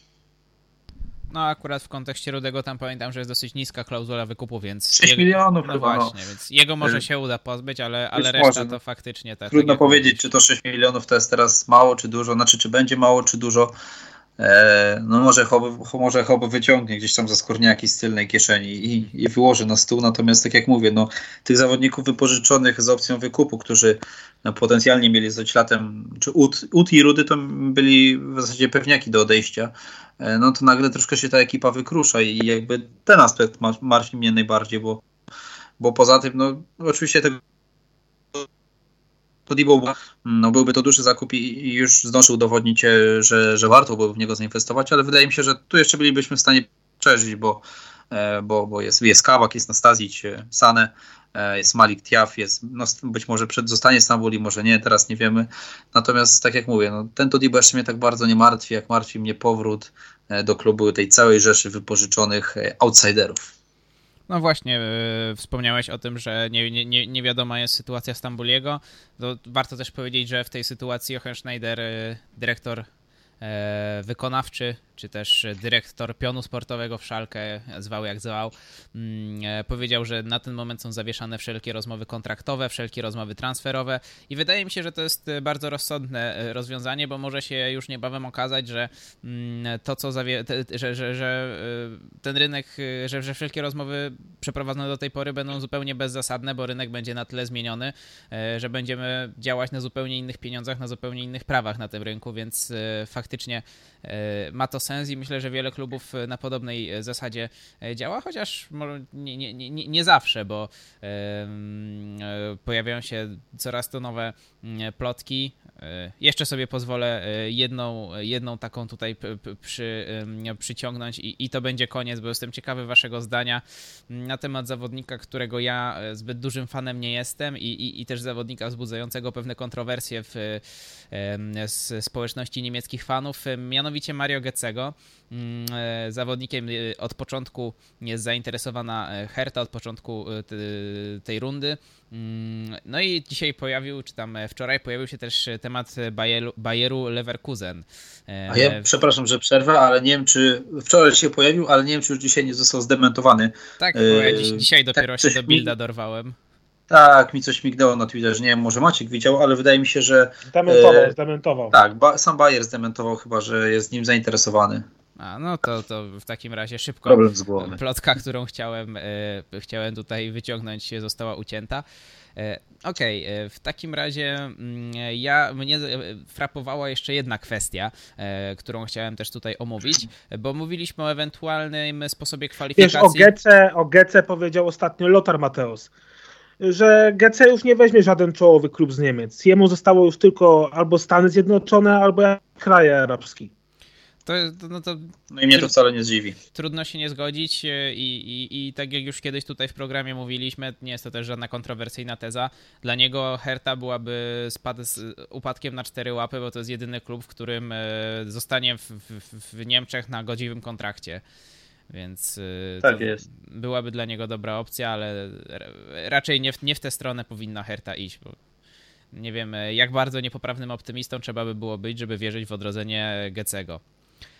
No akurat w kontekście Rudego tam pamiętam, że jest dosyć niska klauzula wykupu, więc... 6 jego, milionów no chyba, no. właśnie, no. więc jego może się uda pozbyć, ale, ale reszta może. to faktycznie... Tak, Trudno tak powiedzieć, czy to 6 milionów to jest teraz mało, czy dużo, znaczy czy będzie mało, czy dużo. E, no może Hoby, może wyciągnie gdzieś tam za skórniaki z tylnej kieszeni i, i wyłoży na stół, natomiast tak jak mówię, no, tych zawodników wypożyczonych z opcją wykupu, którzy no, potencjalnie mieli zdać latem, czy Ut, Ut i Rudy to byli w zasadzie pewniaki do odejścia, e, no to nagle troszkę się ta ekipa wykrusza i jakby ten aspekt martwi mnie najbardziej, bo, bo poza tym, no oczywiście tego Debo no, byłby to duży zakup i, już zdążył udowodnić, e, że, że warto było w niego zainwestować, ale wydaje mi się, że tu jeszcze bylibyśmy w stanie przeżyć, bo, e, bo, bo jest, jest Kabak, jest Nastazić, e, Sane, jest Malik Tiaf, jest, no, być może przed, zostanie Stambuli, może nie, teraz nie wiemy. Natomiast tak jak mówię, no, ten Todibo jeszcze mnie tak bardzo nie martwi, jak martwi mnie powrót do klubu tej całej rzeszy wypożyczonych outsiderów. No właśnie, yy, wspomniałeś o tym, że nie, nie, nie wiadoma jest sytuacja Stambuliego. To warto też powiedzieć, że w tej sytuacji Jochen Schneider, yy, dyrektor yy, wykonawczy czy też dyrektor pionu sportowego w Szalkę, zwał jak zwał, mm, e, powiedział, że na ten moment są zawieszane wszelkie rozmowy kontraktowe, wszelkie rozmowy transferowe i wydaje mi się, że to jest bardzo rozsądne e, rozwiązanie, bo może się już niebawem okazać, że mm, to, co zawie... że, że, że e, ten rynek, że, że wszelkie rozmowy przeprowadzone do tej pory będą zupełnie bezzasadne, bo rynek będzie na tyle zmieniony, że będziemy działać na zupełnie innych pieniądzach, na zupełnie innych prawach na tym rynku, więc faktycznie ma to sens i myślę, że wiele klubów e, na podobnej e, zasadzie e, działa, chociaż nie, nie, nie, nie zawsze, bo pojawiają się coraz to nowe plotki. Jeszcze sobie pozwolę jedną, jedną taką tutaj przy, przyciągnąć i, i to będzie koniec, bo jestem ciekawy waszego zdania na temat zawodnika, którego ja zbyt dużym fanem nie jestem i, i, i też zawodnika wzbudzającego pewne kontrowersje w, w społeczności niemieckich fanów, mianowicie Mario Gecego. Mm, e, zawodnikiem e, od początku jest zainteresowana e, Herta, od początku tej rundy. Mm, no i dzisiaj pojawił, czy tam wczoraj pojawił się też temat Bayeru, Bayeru Leverkusen. A ja przepraszam, że przerwę, ale nie wiem, czy wczoraj się pojawił, ale nie wiem, czy już dzisiaj nie został zdementowany. Tak, bo ja dziś, dzisiaj dopiero tak, się do builda mi... dorwałem. Tak, mi coś mignęło na Twitterze. Nie wiem, może Maciek widział, ale wydaje mi się, że. Zdementował, e, zdementował. Tak, ba, sam Bayer zdementował chyba, że jest nim zainteresowany. A, no to, to w takim razie szybko Problem z głową. plotka, którą chciałem, e, chciałem tutaj wyciągnąć, została ucięta. E, okej, okay, e, w takim razie mm, ja mnie frapowała jeszcze jedna kwestia, którą chciałem też tutaj omówić, bo mówiliśmy o ewentualnym sposobie kwalifikacji. Wiesz, o Gece, o Gece powiedział ostatnio Lothar Mateusz, że Gece już nie weźmie żaden czołowy klub z Niemiec. Jemu zostało już tylko albo Stany Zjednoczone, albo kraje arabskie. To, no, to, no i mnie to wcale nie zdziwi. Trudno się nie zgodzić e, i, i, i tak jak już kiedyś tutaj w programie mówiliśmy, nie jest to też żadna kontrowersyjna teza. Dla niego Herta byłaby spad, upadkiem na cztery łapy, bo to jest jedyny klub, w którym e, zostanie w, w, w Niemczech na godziwym kontrakcie. Więc e, tak jest. byłaby dla niego dobra opcja, ale raczej nie w, nie w tę stronę powinna Herta iść. Bo nie wiem, jak bardzo niepoprawnym optymistą trzeba by było być, żeby wierzyć w odrodzenie Gecego.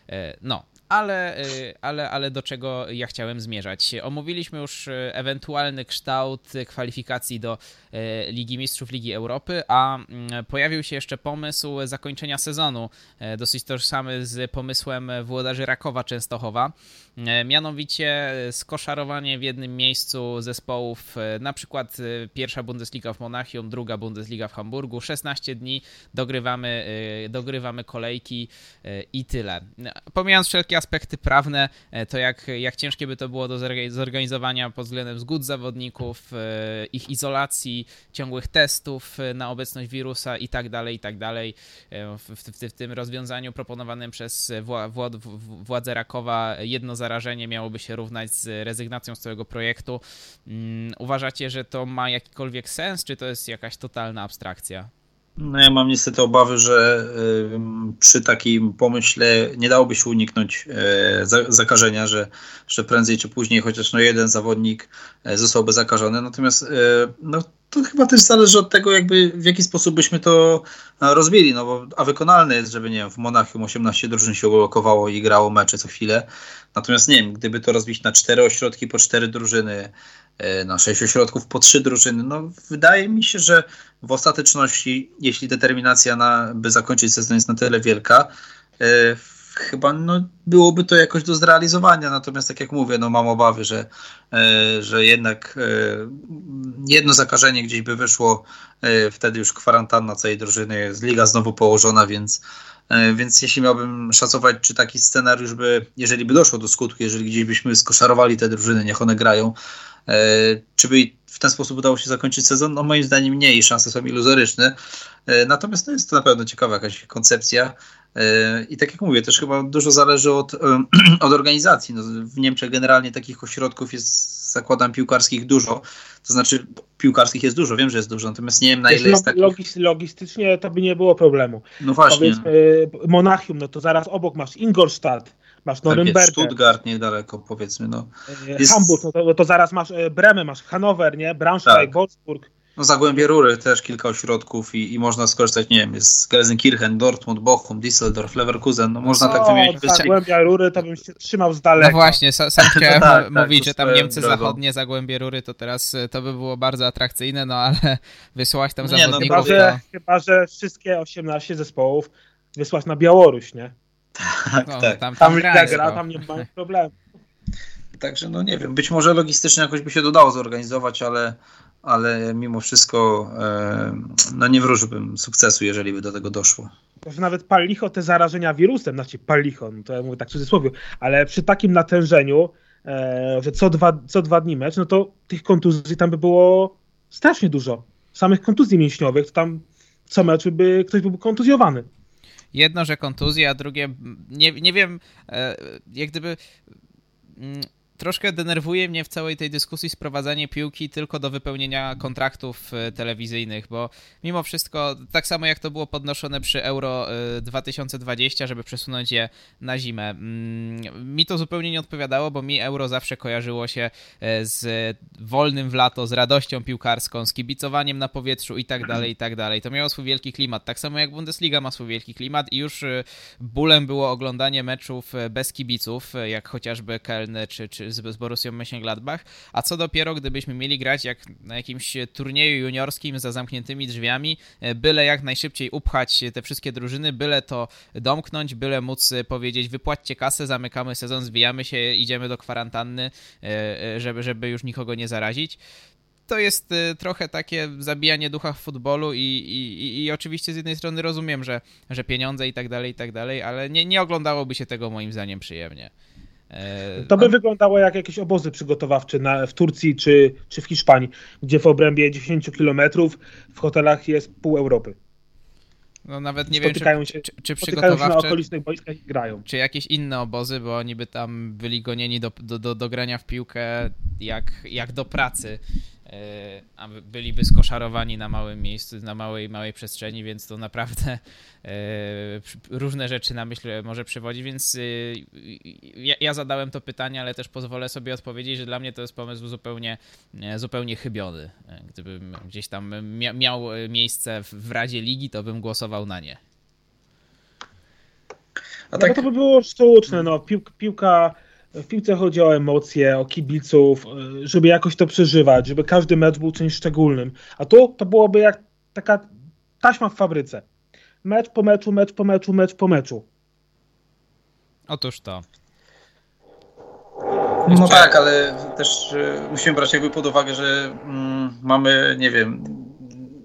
E, no, ale, e, ale, ale do czego ja chciałem zmierzać? Omówiliśmy już e, ewentualny kształt kwalifikacji do Ligi Mistrzów Ligi Europy, a mm, pojawił się jeszcze pomysł zakończenia sezonu, dosyć tożsamy z pomysłem włodarzy Rakowa Częstochowa. Mianowicie skoszarowanie w jednym miejscu zespołów, na przykład pierwsza Bundesliga w Monachium, druga Bundesliga w Hamburgu. 16 dni dogrywamy, dogrywamy kolejki i tyle pomijając wszelkie aspekty prawne, e, to jak, jak ciężkie by to było do zorganizowania pod względem zgód zawodników, e, ich izolacji, ciągłych testów e, na obecność wirusa i tak dalej, i tak dalej. W, tym rozwiązaniu proponowanym przez władze Rakowa jedno zarażenie miałoby się równać z rezygnacją z całego projektu. Mm, uważacie, że to ma jakikolwiek sens, czy to jest jakaś totalna abstrakcja? No ja mam niestety obawy, że przy takim pomyśle nie dałoby się uniknąć e, zakażenia, że, że prędzej czy później chociaż no jeden zawodnik e, zostałby zakażony. Natomiast e, no, to chyba też zależy od tego, jakby w jaki sposób byśmy to rozbili, no bo a wykonalne jest, żeby nie wiem, w Monachium 18 drużyn się ulokowało i grało mecze co chwilę. Natomiast nie wiem, gdyby to rozbić na cztery ośrodki po cztery drużyny, na sześć ośrodków po trzy drużyny. No, wydaje mi się, że w ostateczności, jeśli determinacja na, by zakończyć sezon jest na tyle wielka, e, chyba no, byłoby to jakoś do zrealizowania. Natomiast tak jak mówię, no, mam obawy, że, e, że jednak e, jedno zakażenie gdzieś by wyszło, e, wtedy już kwarantanna całej drużyny, jest liga znowu położona, więc e, więc jeśli miałbym szacować, czy taki scenariusz by, jeżeli by doszło do skutku, jeżeli gdzieś byśmy skoszarowali te drużyny, niech one grają, E, czy by w ten sposób udało się zakończyć sezon? No moim zdaniem nie i szanse są iluzoryczne. E, natomiast to jest to na pewno ciekawa jakaś koncepcja. E, I tak jak mówię, też chyba dużo zależy od, od organizacji. No, w Niemczech generalnie takich ośrodków jest, zakładam, piłkarskich dużo. To znaczy, piłkarskich jest dużo, wiem, że jest dużo, natomiast nie wiem na ile jest takich... Logistycznie to by nie było problemu. No właśnie. Powiedzmy Monachium, no to zaraz obok masz Ingolstadt, masz tak Norymbergę. Stuttgart niedaleko, powiedzmy. No. E, jest... Hamburg, no to, to, zaraz masz e, Bremę, masz Hanower, nie? Braunschweig, tak. Wolfsburg. No Zagłębie Rury też kilka ośrodków i, i można skorzystać, nie wiem, jest Gelsenkirchen, Dortmund, Bochum, Düsseldorf, Leverkusen, no można tak wymienić. Zagłębia Rury to bym się trzymał z daleka. No właśnie, sam, chciałem tak, mówić, tak, że tam Niemcy drogą. zachodnie, Zagłębie Rury to teraz e, to by było bardzo atrakcyjne, no ale wysłać tam no zawodników. No, chyba, że, chyba, że wszystkie 18 zespołów wysłać na Białoruś, nie? Tak, no, tak. Tam, tam gra, gra, tam nie ma problemu. Także no nie wiem, być może logistycznie jakoś by się dodało zorganizować, ale, ale mimo wszystko e, no nie wróżyłbym sukcesu, jeżeli by do tego doszło. Nawet pal licho te zarażenia wirusem, znaczy pal licho, no to ja mówię tak w cudzysłowie, ale przy takim natężeniu, e, że co dwa, co dwa dni mecz, no to tych kontuzji tam by było strasznie dużo. Samych kontuzji mięśniowych, to tam co mecz by ktoś byłby kontuzjowany jedno, że kontuzja, a drugie, nie, nie wiem, e, jak gdyby mm, troszkę denerwuje mnie w całej tej dyskusji sprowadzanie piłki tylko do wypełnienia kontraktów e, telewizyjnych, bo mimo wszystko, tak samo jak to było podnoszone przy Euro 2020, e, żeby przesunąć je na zimę, mm, mi to zupełnie nie odpowiadało, bo mi Euro zawsze kojarzyło się e, z wolnym w lato, z radością piłkarską, z kibicowaniem na powietrzu i tak dalej, i tak dalej. To miało swój wielki klimat, tak samo jak Bundesliga ma swój wielki klimat i już bólem było oglądanie meczów bez kibiców, jak chociażby Keln czy, czy z, z Borussią Mönchengladbach, a co dopiero gdybyśmy mieli grać jak na jakimś turnieju juniorskim za zamkniętymi drzwiami, e, byle jak najszybciej upchać te wszystkie drużyny, byle to domknąć, byle móc powiedzieć wypłaćcie kasę, zamykamy sezon, zwijamy się, idziemy do kwarantanny, e, e, żeby, żeby już nikogo nie zarazić to jest trochę takie zabijanie ducha w futbolu i, i, i oczywiście z jednej strony rozumiem, że, że pieniądze i tak dalej, i tak dalej, ale nie, nie oglądałoby się tego moim zdaniem przyjemnie. E, to by wyglądało jak jakieś obozy przygotowawcze na, w Turcji czy, czy w Hiszpanii, gdzie w obrębie 10 kilometrów w hotelach jest pół Europy. No nawet nie wiem, czy, się, czy, czy przygotowawcze... się na okolicznych boiskach i grają. Czy jakieś inne obozy, bo oni by tam byli gonieni do, do, do, do grania w piłkę jak, jak do pracy. E, a byliby skoszarowani na małym miejscu, na małej, małej przestrzeni, więc to naprawdę e, różne rzeczy na myśl może przywodzić, więc e, ja, zadałem to pytanie, ale też pozwolę sobie odpowiedzieć, że dla mnie to jest pomysł zupełnie, zupełnie chybiony. Gdybym gdzieś tam miał miejsce w Radzie Ligi, to bym głosował na nie. A tak... No to by było sztuczne, no. piłka w piłce chodzi o emocje, o kibiców, e, żeby jakoś to przeżywać, żeby każdy mecz był czymś szczególnym. A tu to byłoby jak taka taśma w fabryce. Mecz po meczu, mecz po meczu, mecz po meczu. Otóż to. No tak, ale też e, musimy brać jakby pod uwagę, że mm, mamy, nie wiem,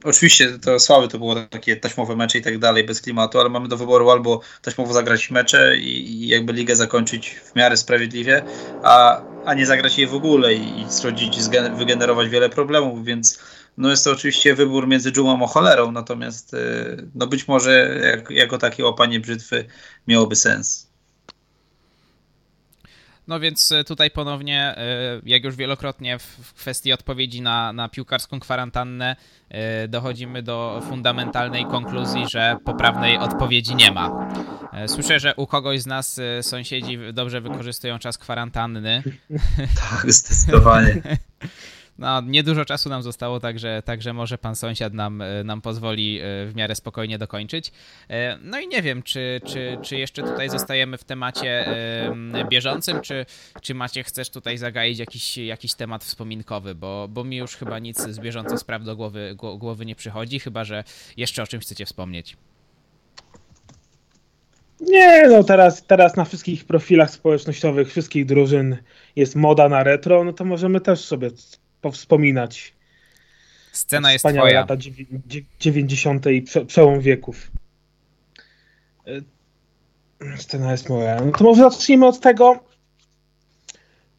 oczywiście to słabe to było takie taśmowe mecze i tak dalej, bez klimatu, ale mamy do wyboru albo taśmowo zagrać mecze i, i jakby ligę zakończyć w miarę sprawiedliwie, a, a nie zagrać jej w ogóle i, i zrodzić, wygenerować wiele problemów, więc no jest to oczywiście wybór między dżumą a cholerą, natomiast y, no być może jak, jako takie łapanie brzytwy miałoby sens. No więc e, tutaj ponownie, e, jak już wielokrotnie w kwestii odpowiedzi na, na piłkarską kwarantannę, e, dochodzimy do fundamentalnej konkluzji, że poprawnej odpowiedzi nie ma. Słyszę, że u kogoś z nas sąsiedzi dobrze wykorzystują czas kwarantanny. Tak, zdecydowanie. No, niedużo czasu nam zostało, także, także może pan sąsiad nam, e, nam pozwoli e, w miarę spokojnie dokończyć. E, no i nie wiem, czy, czy, czy jeszcze tutaj zostajemy w temacie bieżącym, czy, czy Macie chcesz tutaj zagaić jakiś, jakiś temat wspominkowy, bo, bo mi już chyba nic z bieżących spraw do głowy, głowy nie przychodzi, chyba że jeszcze o czymś chcecie wspomnieć. Nie, no teraz, teraz na wszystkich profilach społecznościowych wszystkich drużyn jest moda na retro, no to możemy też sobie powspominać. Scena jest twoja. lata 90. i przełom wieków. E, scena jest moja. No to może zacznijmy od tego.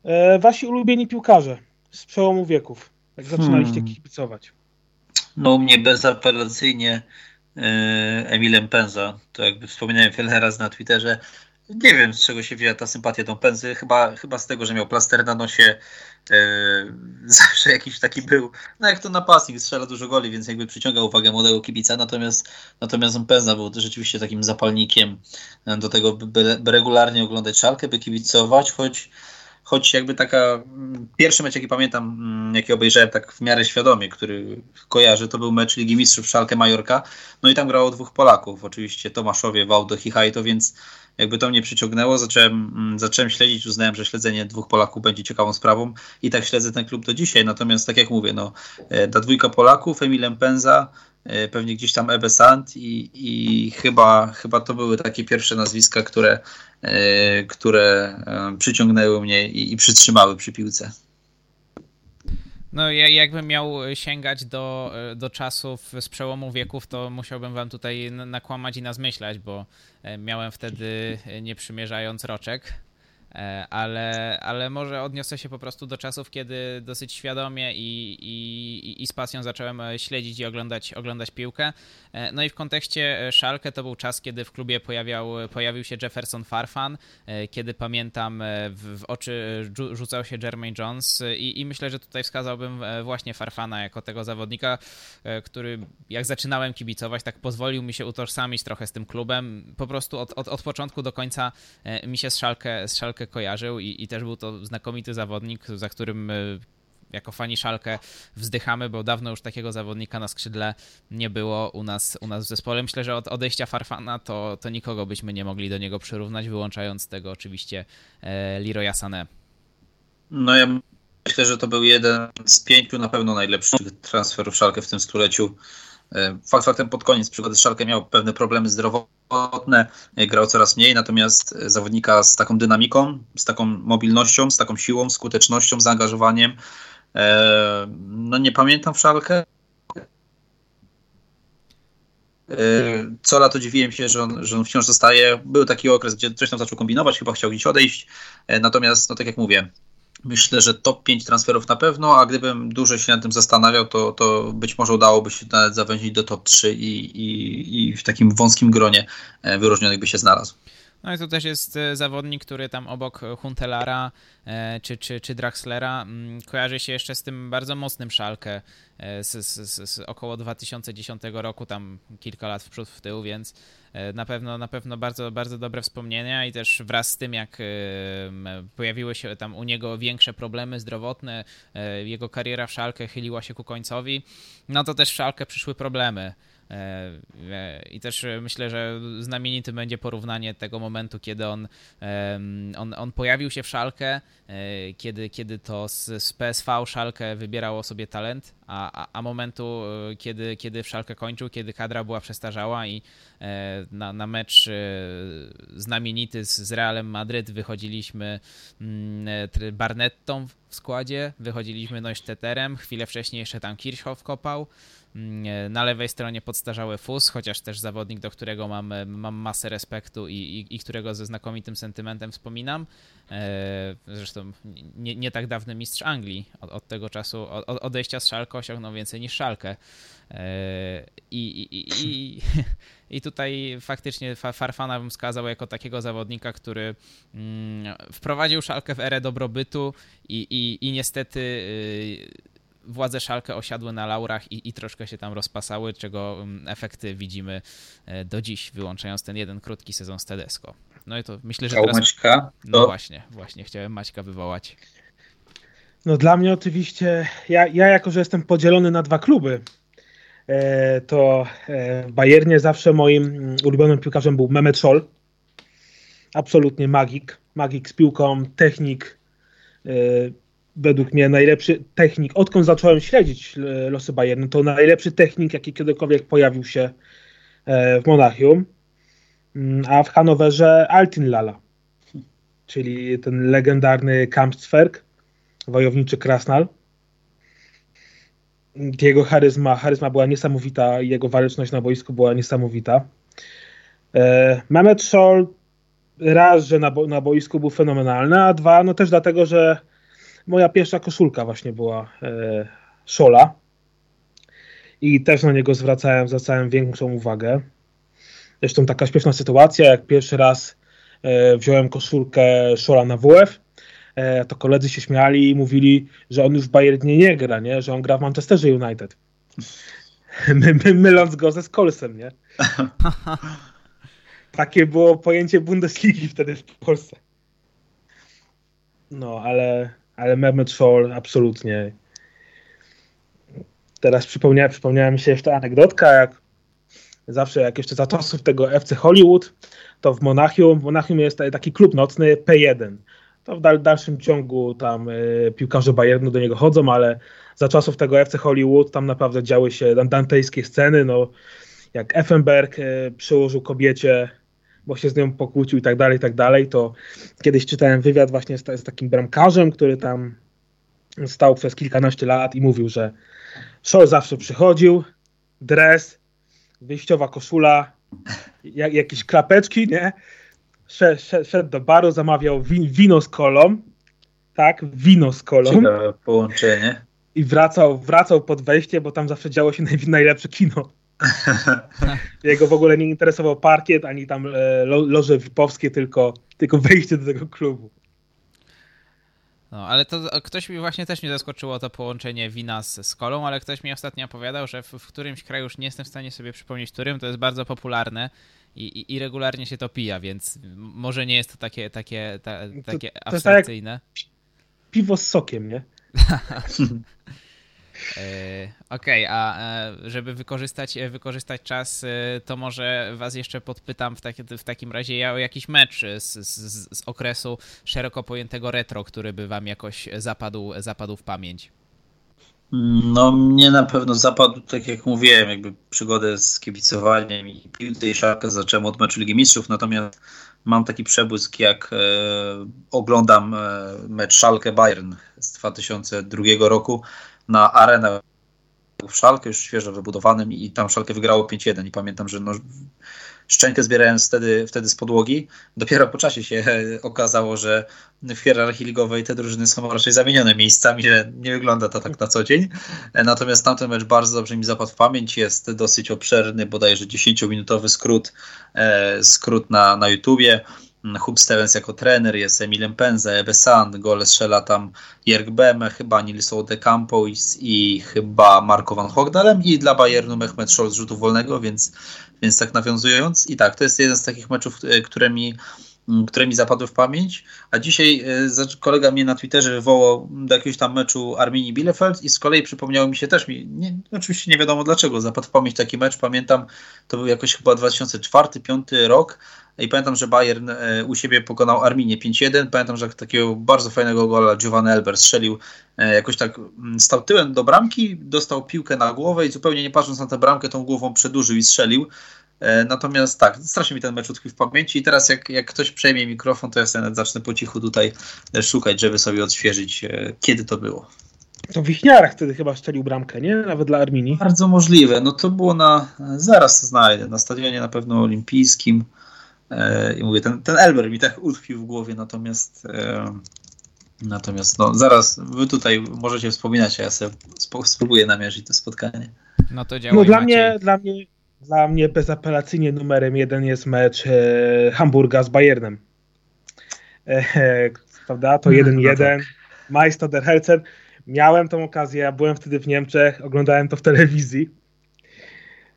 E, wasi ulubieni piłkarze z przełomu wieków. Jak zaczynaliście hmm. kibicować. No u mnie bezapelacyjnie e, Emilem Penza. To jakby wspominałem wiele razy na Twitterze. Nie wiem, z czego się wzięła ta sympatia do Pędzy. Chyba, chyba z tego, że miał plaster na nosie. E, zawsze jakiś taki był. No jak to napastnik, strzela dużo goli, więc jakby przyciąga uwagę młodego kibica. Natomiast, natomiast Pędza był rzeczywiście takim zapalnikiem do tego, by, by regularnie oglądać szalkę, by kibicować, choć choć jakby taka mm, pierwszy mecz, jaki pamiętam, mm, jaki obejrzałem tak w miarę świadomie, który kojarzę, to był mecz Ligi Mistrzów Szalkę Majorka. No i tam grało dwóch Polaków, oczywiście Tomaszowie, Wałdo, Chichajto, więc jakby to mnie przyciągnęło, zacząłem, mm, zacząłem śledzić, uznałem, że śledzenie dwóch Polaków będzie ciekawą sprawą i tak śledzę ten klub do dzisiaj. Natomiast tak jak mówię, no, e, ta dwójka Polaków, Emilem Penza, e, pewnie gdzieś tam Ebe Sant i, i chyba, chyba to były takie pierwsze nazwiska, które, e, które przyciągnęły mnie i, i przytrzymały przy piłce. No, jakbym miał sięgać do, do czasów z przełomu wieków, to musiałbym wam tutaj nakłamać i nazmyślać, bo e, miałem wtedy, e, nie przymierzając roczek, E, ale, ale może odniosę się po prostu do czasów, kiedy dosyć świadomie i, i, i z pasją zacząłem e, śledzić i oglądać, oglądać piłkę. E, no i w kontekście Szalkę to był czas, kiedy w klubie pojawiał, pojawił się Jefferson Farfan, kiedy pamiętam w, w oczy rzucał się Jermaine Jones i, i myślę, że tutaj wskazałbym właśnie Farfana jako tego zawodnika, który jak zaczynałem kibicować, tak pozwolił mi się utożsamić trochę z tym klubem. Po prostu od, od, od początku do końca mi się z Szalkę, z Szalkę kojarzył i, i też był to znakomity zawodnik, za którym jako fani Szalkę wzdychamy, bo dawno już takiego zawodnika na skrzydle nie było u nas, u nas w zespole. Myślę, że od odejścia Farfana to, to nikogo byśmy nie mogli do niego przyrównać, wyłączając tego oczywiście e, Leroya Sané. No ja myślę, że to był jeden z pięciu na pewno najlepszych transferów Szalkę w tym stuleciu. E, fakt faktem pod koniec przygody Szalkę miał pewne problemy zdrowotne, e, grał coraz mniej, natomiast zawodnika z taką dynamiką, z taką mobilnością, z taką siłą, skutecznością, zaangażowaniem. E, no nie pamiętam w Szalkę. Co lato dziwiłem się, że on, że on wciąż zostaje. Był taki okres, gdzie coś tam zaczął kombinować, chyba chciał gdzieś odejść. Natomiast, no tak jak mówię, Myślę, że top 5 transferów na pewno, a gdybym dłużej się nad tym zastanawiał, to, to być może udałoby się nawet zawęzić do top 3 i, i, i w takim wąskim gronie e, wyróżnionych by się znalazł. No i to też jest e, zawodnik, który tam obok Huntelara e, czy, czy, czy Draxlera mm, kojarzy się jeszcze z tym bardzo mocnym szalkę z, z, z około 2010 roku, tam kilka lat w przód w tył, więc E, na pewno, na pewno bardzo, bardzo dobre wspomnienia i też wraz z tym, jak e, pojawiły się tam u niego większe problemy zdrowotne, e, jego kariera w Szalkę chyliła się ku końcowi, no to też w Szalkę przyszły problemy. I też myślę, że znamienity będzie porównanie tego momentu, kiedy on, on, on pojawił się w Szalkę, kiedy, kiedy to z, z PSV Szalkę wybierało sobie talent, a, a, momentu, kiedy, kiedy w Szalkę kończył, kiedy kadra była przestarzała i E, na, na mecz e, znamienity z, z Realem Madryt wychodziliśmy mm, e, Barnettą w składzie, wychodziliśmy Neustädterem, chwilę wcześniej jeszcze tam Kirchhoff kopał, na lewej stronie podstarzały Fus, chociaż też zawodnik, do którego mam, mam masę respektu i, i, i którego ze znakomitym sentymentem wspominam. Zresztą nie, nie tak dawny mistrz Anglii. Od, od tego czasu, od odejścia z Szalkę osiągnął więcej niż Szalkę. I, i, i, i tutaj faktycznie Farfana bym wskazał jako takiego zawodnika, który mm, wprowadził Szalkę w erę dobrobytu i, i, i niestety y, władze Szalkę osiadły na laurach i, i troszkę się tam rozpasały, czego mm, efekty widzimy e, do dziś, wyłączając ten jeden krótki sezon z Tedesco. No i to myślę, że teraz... Maćka? No właśnie, właśnie, chciałem Maćka wywołać. No dla mnie oczywiście, ja, ja jako, że jestem podzielony na dwa kluby, E, to e, w Bayernie zawsze moim mm, ulubionym piłkarzem był Mehmet Scholl. Absolutnie magik. Magik z piłką, technik. E, według mnie najlepszy technik. Odkąd zacząłem śledzić losy Bayernu, to najlepszy technik, jaki kiedykolwiek pojawił się w Monachium. Mm, a w Hanowerze Altin Lala, czyli ten legendarny Kampfzwerg, wojowniczy Krasnal jego charyzma, charyzma była niesamowita, jego waleczność na boisku była niesamowita. E, Mehmet Scholl raz, że na, bo, na boisku był fenomenalny, a dwa, no też dlatego, że moja pierwsza koszulka właśnie była e, Scholla i też na niego zwracałem, zwracałem większą uwagę. Zresztą taka śpieszna sytuacja, jak pierwszy raz e, wziąłem koszulkę Scholla na WF, E, to koledzy się śmiali i mówili, że on już w Bayernie nie gra, nie? że on gra w Manchesterze United. My, my, myląc go ze Skolsem, nie? Takie było pojęcie Bundesligi wtedy w Polsce. No, ale, ale Mehmet Scholl absolutnie. Teraz przypomniała, przypomniała mi się jeszcze anegdotka, jak zawsze jak jeszcze za czasów tego FC Hollywood, to w Monachium, w Monachium jest taki klub nocny P1 to w dal, dalszym ciągu tam y, piłkarze Bayernu do niego chodzą, ale za czasów tego FC Hollywood tam naprawdę działy się dantejskie sceny, no jak Effenberg y, przyłożył kobiecie, bo się z nią pokłócił i tak dalej, i tak dalej, to kiedyś czytałem wywiad właśnie z, z takim bramkarzem, który tam stał przez kilkanaście lat i mówił, że Scholl zawsze przychodził, dres, wyjściowa koszula, jak, jakieś klapeczki, nie? szedł, do baru, zamawiał wino z kolą, tak, wino z kolą. Ciekawe połączenie. I wracał, wracał pod wejście, bo tam zawsze działo się najlepsze kino. Jego w ogóle nie interesował parkiet, ani tam e, loże VIP-owskie, tylko, tylko wejście do tego klubu. No, ale to ktoś mi właśnie też mnie zaskoczyło to połączenie wina z, z kolą, ale ktoś mi ostatnio opowiadał, że w, w którymś kraju, już nie jestem w stanie sobie przypomnieć którym, to jest bardzo popularne i, i, i regularnie się to pija, więc może nie jest to takie, takie, ta, takie to, to tak abstrakcyjne. piwo z sokiem, nie? E, okej, okay, a e, żeby wykorzystać, e, wykorzystać czas, to może was jeszcze podpytam w, w takim razie ja o jakiś mecz z, z, z, okresu szeroko pojętego retro, który by wam jakoś zapadł, zapadł w pamięć. No mnie na pewno zapadł, tak jak mówiłem, jakby przygodę z kibicowaniem i piłkę i szarkę zacząłem od meczu Ligi Mistrzów, natomiast mam taki przebłysk, jak e, oglądam e, mecz Szalkę Bayern z 2002 roku na arenę w Szalkę, już świeżo wybudowanym i tam Szalkę wygrało 5-1 i pamiętam, że no, szczękę zbierając wtedy, wtedy z podłogi. Dopiero po czasie się okazało, że w hierarchii ligowej te drużyny są raczej zamienione miejscami, że nie wygląda to tak na co dzień. Natomiast tamten mecz bardzo dobrze mi zapadł w pamięć, jest dosyć obszerny, bodajże 10-minutowy skrót, skrót na, na YouTubie. Hub Stevens jako trener, jest Emilem Penza, Ebesan, gole strzela tam Jerk Beme, chyba Nilson de Campo i, chyba Marko van Hogdalem i dla Bayernu Mehmet Scholz rzutu wolnego, więc, więc tak nawiązując. I tak, to jest jeden z takich meczów, e, które mi które mi zapadły w pamięć, a dzisiaj e, kolega mnie na Twitterze wywołał do jakiegoś tam meczu Arminii Bielefeld i z kolei przypomniało mi się też, mi, nie, oczywiście nie wiadomo dlaczego, zapadł w pamięć taki mecz, pamiętam, to był jakoś chyba 2004-2005 rok, i pamiętam, że Bayern e, u siebie pokonał Arminię 5-1. Pamiętam, że takiego bardzo fajnego gola Giovanni Elber strzelił e, jakoś tak mm, stał tyłem do bramki, dostał piłkę na głowę i zupełnie nie patrząc na tę bramkę, tą głową przedłużył i strzelił. E, natomiast tak, strasznie mi ten mecz utkwił w pamięci i teraz jak, jak ktoś przejmie mikrofon, to ja sobie zacznę po cichu tutaj szukać, żeby sobie odświeżyć, kiedy to było. To Wichniarek wtedy chyba strzelił bramkę, nie? Nawet dla Arminii. Bardzo możliwe. No to było na, zaraz to znajdę, na stadionie na pewno olimpijskim. E, I mówię, ten, ten Elber mi tak utkwił w głowie, natomiast e, natomiast no zaraz wy tutaj możecie wspominać, a ja sobie spróbuję namierzyć to spotkanie. No to No dla mnie, dla mnie, dla mnie bezapelacyjnie numerem jeden jest mecz e, Hamburga z Bayernem. E, prawda? To 1-1. No tak. Meister der Herzen. Miałem tą okazję, ja byłem wtedy w Niemczech, oglądałem to w telewizji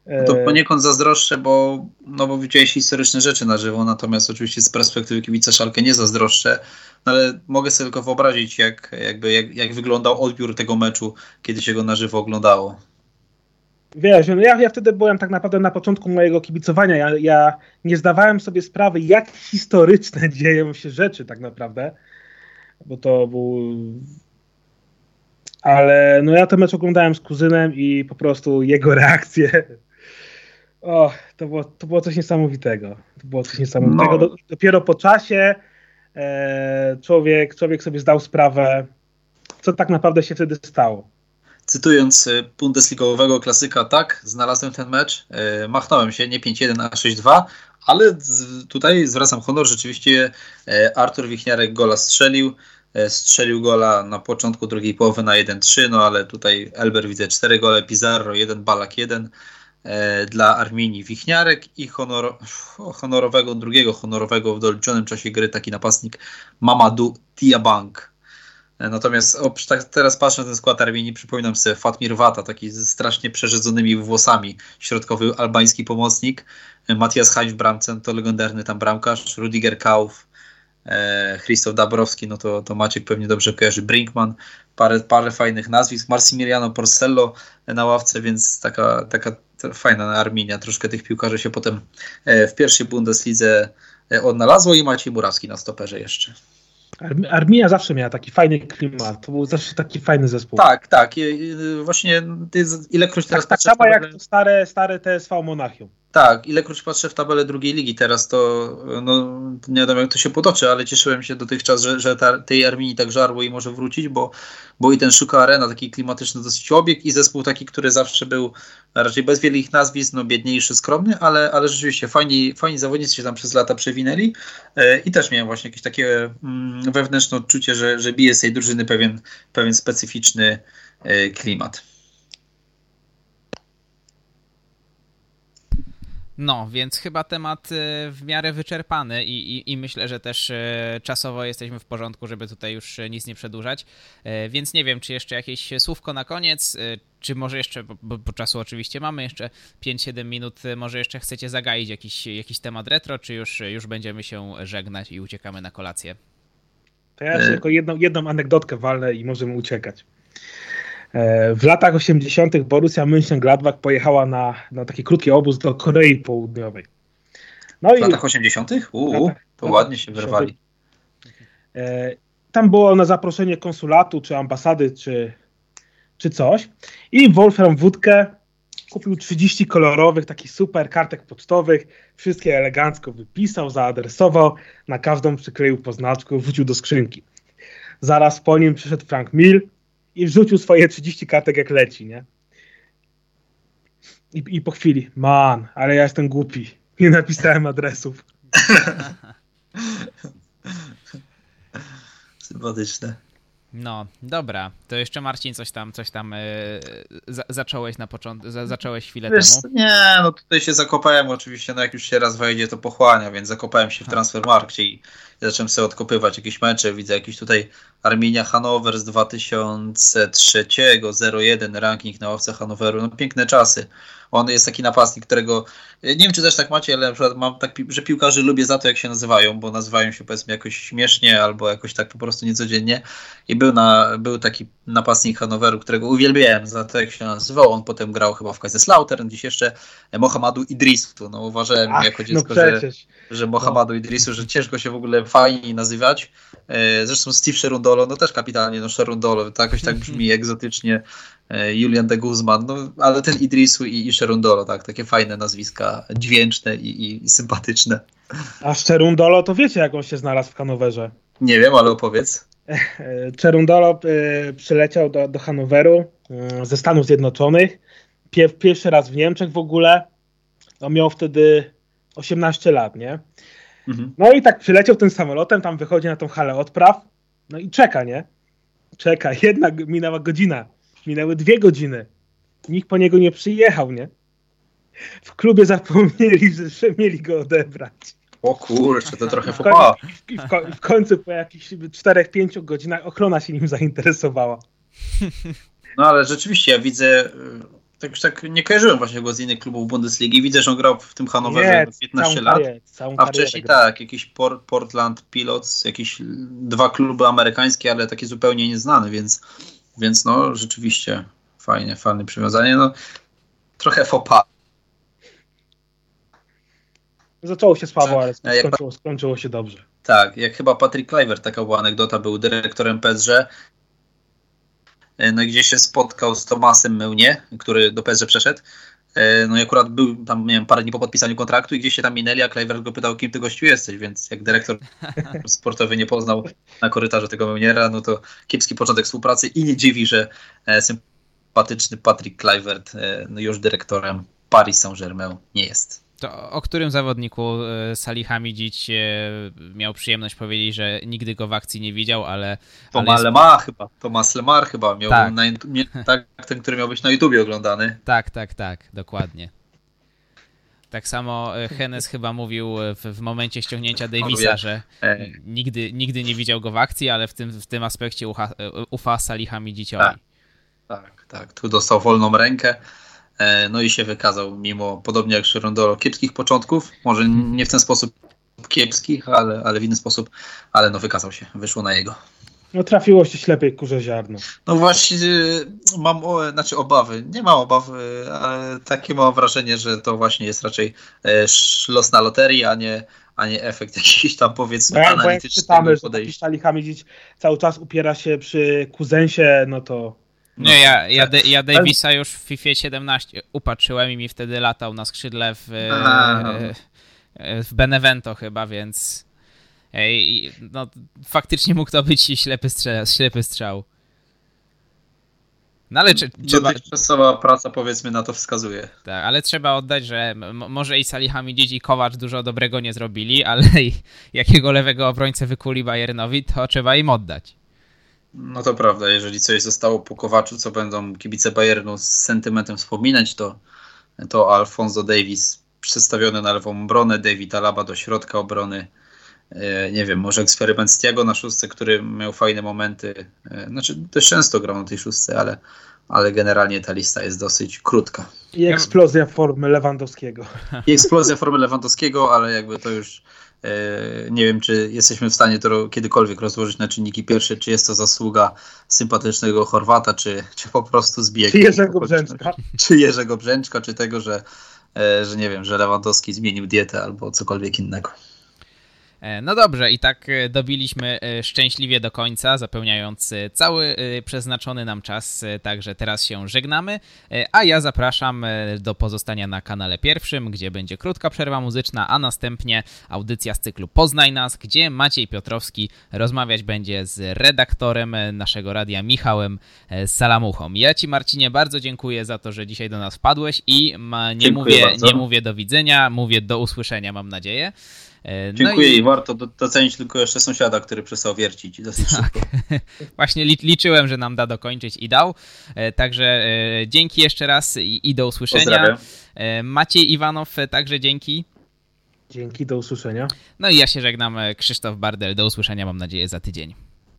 no to poniekąd zazdroszczę, bo, no bo widziałeś historyczne rzeczy na żywo, natomiast oczywiście z perspektywy kibica Szalkę nie zazdroszczę, no ale mogę sobie tylko wyobrazić, jak, jakby, jak, jak wyglądał odbiór tego meczu, kiedy się go na żywo oglądało. Wiesz, no ja, ja wtedy byłem tak naprawdę na początku mojego kibicowania. Ja, ja nie zdawałem sobie sprawy, jak historyczne dzieją się rzeczy tak naprawdę, bo to był ale no ja ten mecz oglądałem z kuzynem i po prostu jego reakcje o, to było, to było coś niesamowitego. To było coś niesamowitego. No. dopiero po czasie e, człowiek, człowiek sobie zdał sprawę, co tak naprawdę się wtedy stało. Cytując e, Bundesligowego klasyka, tak, znalazłem ten mecz, e, machnąłem się, nie 5-1, a 6-2, ale z, tutaj zwracam honor, rzeczywiście e, Artur Wichniarek gola strzelił, e, strzelił gola na początku drugiej połowy na 1-3, no ale tutaj Elber widzę 4 gole, Pizarro 1, Balak 1, E, dla Arminii Wichniarek i honor, honorowego, drugiego honorowego w doliczonym czasie gry taki napastnik Mamadou Diabank. E, natomiast o, tak teraz patrzę na ten skład Arminii, przypominam sobie Fatmir Wata, taki ze strasznie przerzedzonymi włosami, środkowy albański pomocnik, e, Matias Hajf w bramce, to legendarny tam bramkarz, Rudiger Kauf, e, Christoph Dabrowski, no to, to Maciek pewnie dobrze kojarzy, Brinkman, parę, parę fajnych nazwisk, Marcimiliano Porcello na ławce, więc taka, taka fajna Arminia. Troszkę tych piłkarzy się potem e, w pierwszej Bundeslidze e, odnalazło i Maciej Murawski na stoperze jeszcze. Armia zawsze miała taki fajny klimat, to był zawsze taki fajny zespół. Tak, tak. Właśnie ilekroć teraz tak, tak samo jak stare, stare TSV Monachium. Tak, ilekroć patrzę w tabelę drugiej ligi teraz, to no, nie wiadomo jak to się potoczy, ale cieszyłem się dotychczas, że, że ta, tej Arminii tak żarło i może wrócić, bo, bo i ten Szuka Arena, taki klimatyczny dosyć obieg i zespół taki, który zawsze był raczej bez wielkich nazwisk, no biedniejszy, skromny, ale, ale rzeczywiście fajni, fajni zawodnicy się tam przez lata przewinęli e, i też miałem właśnie jakieś takie mm, wewnętrzne odczucie, że, że bije z tej drużyny pewien, pewien specyficzny e, klimat. No, więc chyba temat e, w miarę wyczerpany i, i, i, myślę, że też e, czasowo jesteśmy w porządku, żeby tutaj już e, nic nie przedłużać. Więc nie wiem, czy jeszcze jakieś słówko na koniec, czy może jeszcze, bo, bo czasu oczywiście mamy jeszcze 5-7 minut, może jeszcze chcecie zagaić jakiś, jakiś temat retro, czy już, już będziemy się żegnać i uciekamy na kolację? To ja tylko jedną, jedną anegdotkę walnę i możemy uciekać. W latach 80. Borussia Mönchengladbach pojechała na, na taki krótki obóz do Korei Południowej. No w i, latach 80. Uuu, to ładnie się wyrwali. E, tam było na zaproszenie konsulatu, czy ambasady, czy, czy coś. I Wolfram Wódkę kupił 30 kolorowych, takich super kartek pocztowych, wszystkie elegancko wypisał, zaadresował, na każdą przykleił poznaczkę, wrzucił do skrzynki. Zaraz po nim przyszedł Frank Mill, i wrzucił swoje 30 kartek jak leci, nie? I, I po chwili, man, ale ja jestem głupi. Nie napisałem adresów. Sympatyczne. No, dobra. To jeszcze Marcin coś tam, coś tam yy, za, zacząłeś na początku, za, zacząłeś chwilę Wiesz, temu. nie, no tutaj się zakopałem oczywiście, no jak już się raz wejdzie, to pochłania, więc zakopałem się w Transfermarkcie i zacząłem sobie odkopywać jakieś mecze. Widzę jakiś tutaj Arminia Hanower z 2003, 01 ranking na ławce Hanoweru. No piękne czasy. On jest taki napastnik, którego nie wiem, czy też tak macie, ale na przykład mam tak, że piłkarzy lubię za to, jak się nazywają, bo nazywają się powiedzmy jakoś śmiesznie albo jakoś tak po prostu niecodziennie. I był, na, był taki napastnik Hanoweru, którego uwielbiałem za to, jak się nazywał. On potem grał chyba w Kaiserslautern, dziś jeszcze Mohamadu Idrisu. No uważałem Ach, jako no dziecko, no że, że Mohamadu no. Idrisu, że ciężko się w ogóle fajnie nazywać. E, zresztą Steve Sherundolo, no też kapitalnie, no Sherundolo, to jakoś tak brzmi egzotycznie. E, Julian de Guzman, no ale ten Idrisu i, i Sherundolo, tak, takie fajne nazwiska, dźwięczne i, i, i sympatyczne. A Sherundolo to wiecie, jak on się znalazł w Hanowerze? Nie wiem, ale opowiedz. Cherundolo e, przyleciał do, do Hanoweru ze Stanów Zjednoczonych. Pierwszy raz w Niemczech w ogóle. On miał wtedy 18 lat, nie? Mhm. No i tak przyleciał tym samolotem, tam wychodzi na tą halę odpraw, no i czeka, nie? Czeka, jednak minęła godzina, minęły dwie godziny. Nikt po niego nie przyjechał, nie? W klubie zapomnieli, że mieli go odebrać. O kurczę, to trochę fopa. I w, w końcu po jakichś 4-5 godzinach ochrona się nim zainteresowała. No ale rzeczywiście ja widzę tak już tak nie kojarzyłem właśnie go z innych klubów Bundesligi. Widzę, że on grał w tym Hanowerze 15 lat. a wcześniej tak, jakiś Port, Portland Pilots, jakieś dwa kluby amerykańskie, ale takie zupełnie nieznane, więc, więc no rzeczywiście fajnie, fajne przywiązanie. No, trochę fopa. Zaczęło się słabo, ale skończyło, skończyło się dobrze. Tak, jak chyba Patrick Cliver, taka była anegdota, był dyrektorem PSG E, no gdzie się spotkał z Tomasem Mełnie, który do PSG przeszedł. E, no i akurat był tam, nie wiem, parę dni po podpisaniu kontraktu i gdzieś się tam minęli, a Kluivert go pytał, kim ty gościu jesteś, więc jak dyrektor sportowy nie poznał na korytarzu tego Mełniera, no to kiepski początek współpracy i nie dziwi, że e, sympatyczny Patrick Kluivert no już dyrektorem Paris Saint-Germain nie jest. To o którym zawodniku e, Salih Hamidzic e, miał przyjemność powiedzieć, że nigdy go w akcji nie widział, ale... Tomas jest... Lemar chyba, Tomas Lemar chyba miał tak. Na, tak, ten, który miał być na YouTubie oglądany. Tak, tak, tak, dokładnie. Tak samo e, Hennes chyba mówił w, w momencie ściągnięcia Davisa, że nigdy, nigdy nie widział go w akcji, ale w tym, w tym aspekcie ufa, ufa Salih Hamidiciowi. Tak, tak, tak. Tu dostał wolną rękę. E, no i się wykazał, mimo podobnie jak Szyrondolo, kiepskich początków. Może nie w ten sposób kiepskich, ale, ale w inny sposób, ale no wykazał się, wyszło na jego. No trafiło się ślepej kurze ziarno. No właśnie mam o, znaczy obawy, nie mam obaw, ale takie mam wrażenie, że to właśnie jest raczej e, los na loterii, a nie, a nie efekt jakiś tam powiedzmy no, analitycznego czytamy, podejścia. Że cały czas upiera się przy kuzensie, no to nie, ja, ja, ja Davisa już w FIFA 17 upatrzyłem i mi wtedy latał na skrzydle w, w Benevento chyba, więc no, faktycznie mógł to być ślepy strzał. Ślepy strzał. No ale czy, trzeba... Dotychczasowa praca powiedzmy na to wskazuje. Tak, ale trzeba oddać, że może i Salihamidzic i Kowacz dużo dobrego nie zrobili, ale jakiego lewego obrońcę wykuli Bayernowi, to trzeba im oddać. No to prawda, jeżeli coś zostało po Kowaczu, co będą kibice Bayernu z sentymentem wspominać, to, to Alfonso Davis przedstawiony na lewą obronę, David Alaba do środka obrony, e, nie wiem, może eksperyment z Tiago na szóstce, który miał fajne momenty, e, znaczy dość często grał na tej szóstce, ale, ale generalnie ta lista jest dosyć krótka. I eksplozja formy Lewandowskiego. I eksplozja formy Lewandowskiego, ale jakby to już nie wiem, czy jesteśmy w stanie to kiedykolwiek rozłożyć na czynniki pierwsze, czy jest to zasługa sympatycznego Chorwata, czy, czy po prostu zbieg. Czy Jerzego Brzęczka. Czy Jerzego Brzęczka, czy tego, że, e, że nie wiem, że Lewandowski zmienił dietę albo cokolwiek innego. E, no dobrze, i tak e, dobiliśmy e, szczęśliwie do końca, zapełniając cały przeznaczony nam czas, także teraz się żegnamy, a ja zapraszam do pozostania na kanale pierwszym, gdzie będzie krótka przerwa muzyczna, a następnie audycja z cyklu Poznaj Nas, gdzie Maciej Piotrowski rozmawiać będzie z redaktorem naszego radia Michałem Salamuchą. Ja Ci Marcinie bardzo dziękuję za to, że dzisiaj do nas wpadłeś i nie, mówię, nie mówię do widzenia, mówię do usłyszenia mam nadzieję. E, no Dziękuję i... i warto docenić tylko jeszcze sąsiada, który przestał wiercić dosyć tak. szybko. Właśnie liczyłem, że nam da dokończyć i dał. E, także e, dzięki jeszcze raz i, i do usłyszenia. Pozdrawiam. Maciej Iwanow, także dzięki. Dzięki, do usłyszenia. No i ja się żegnam, Krzysztof Bardel, do usłyszenia mam nadzieję za tydzień.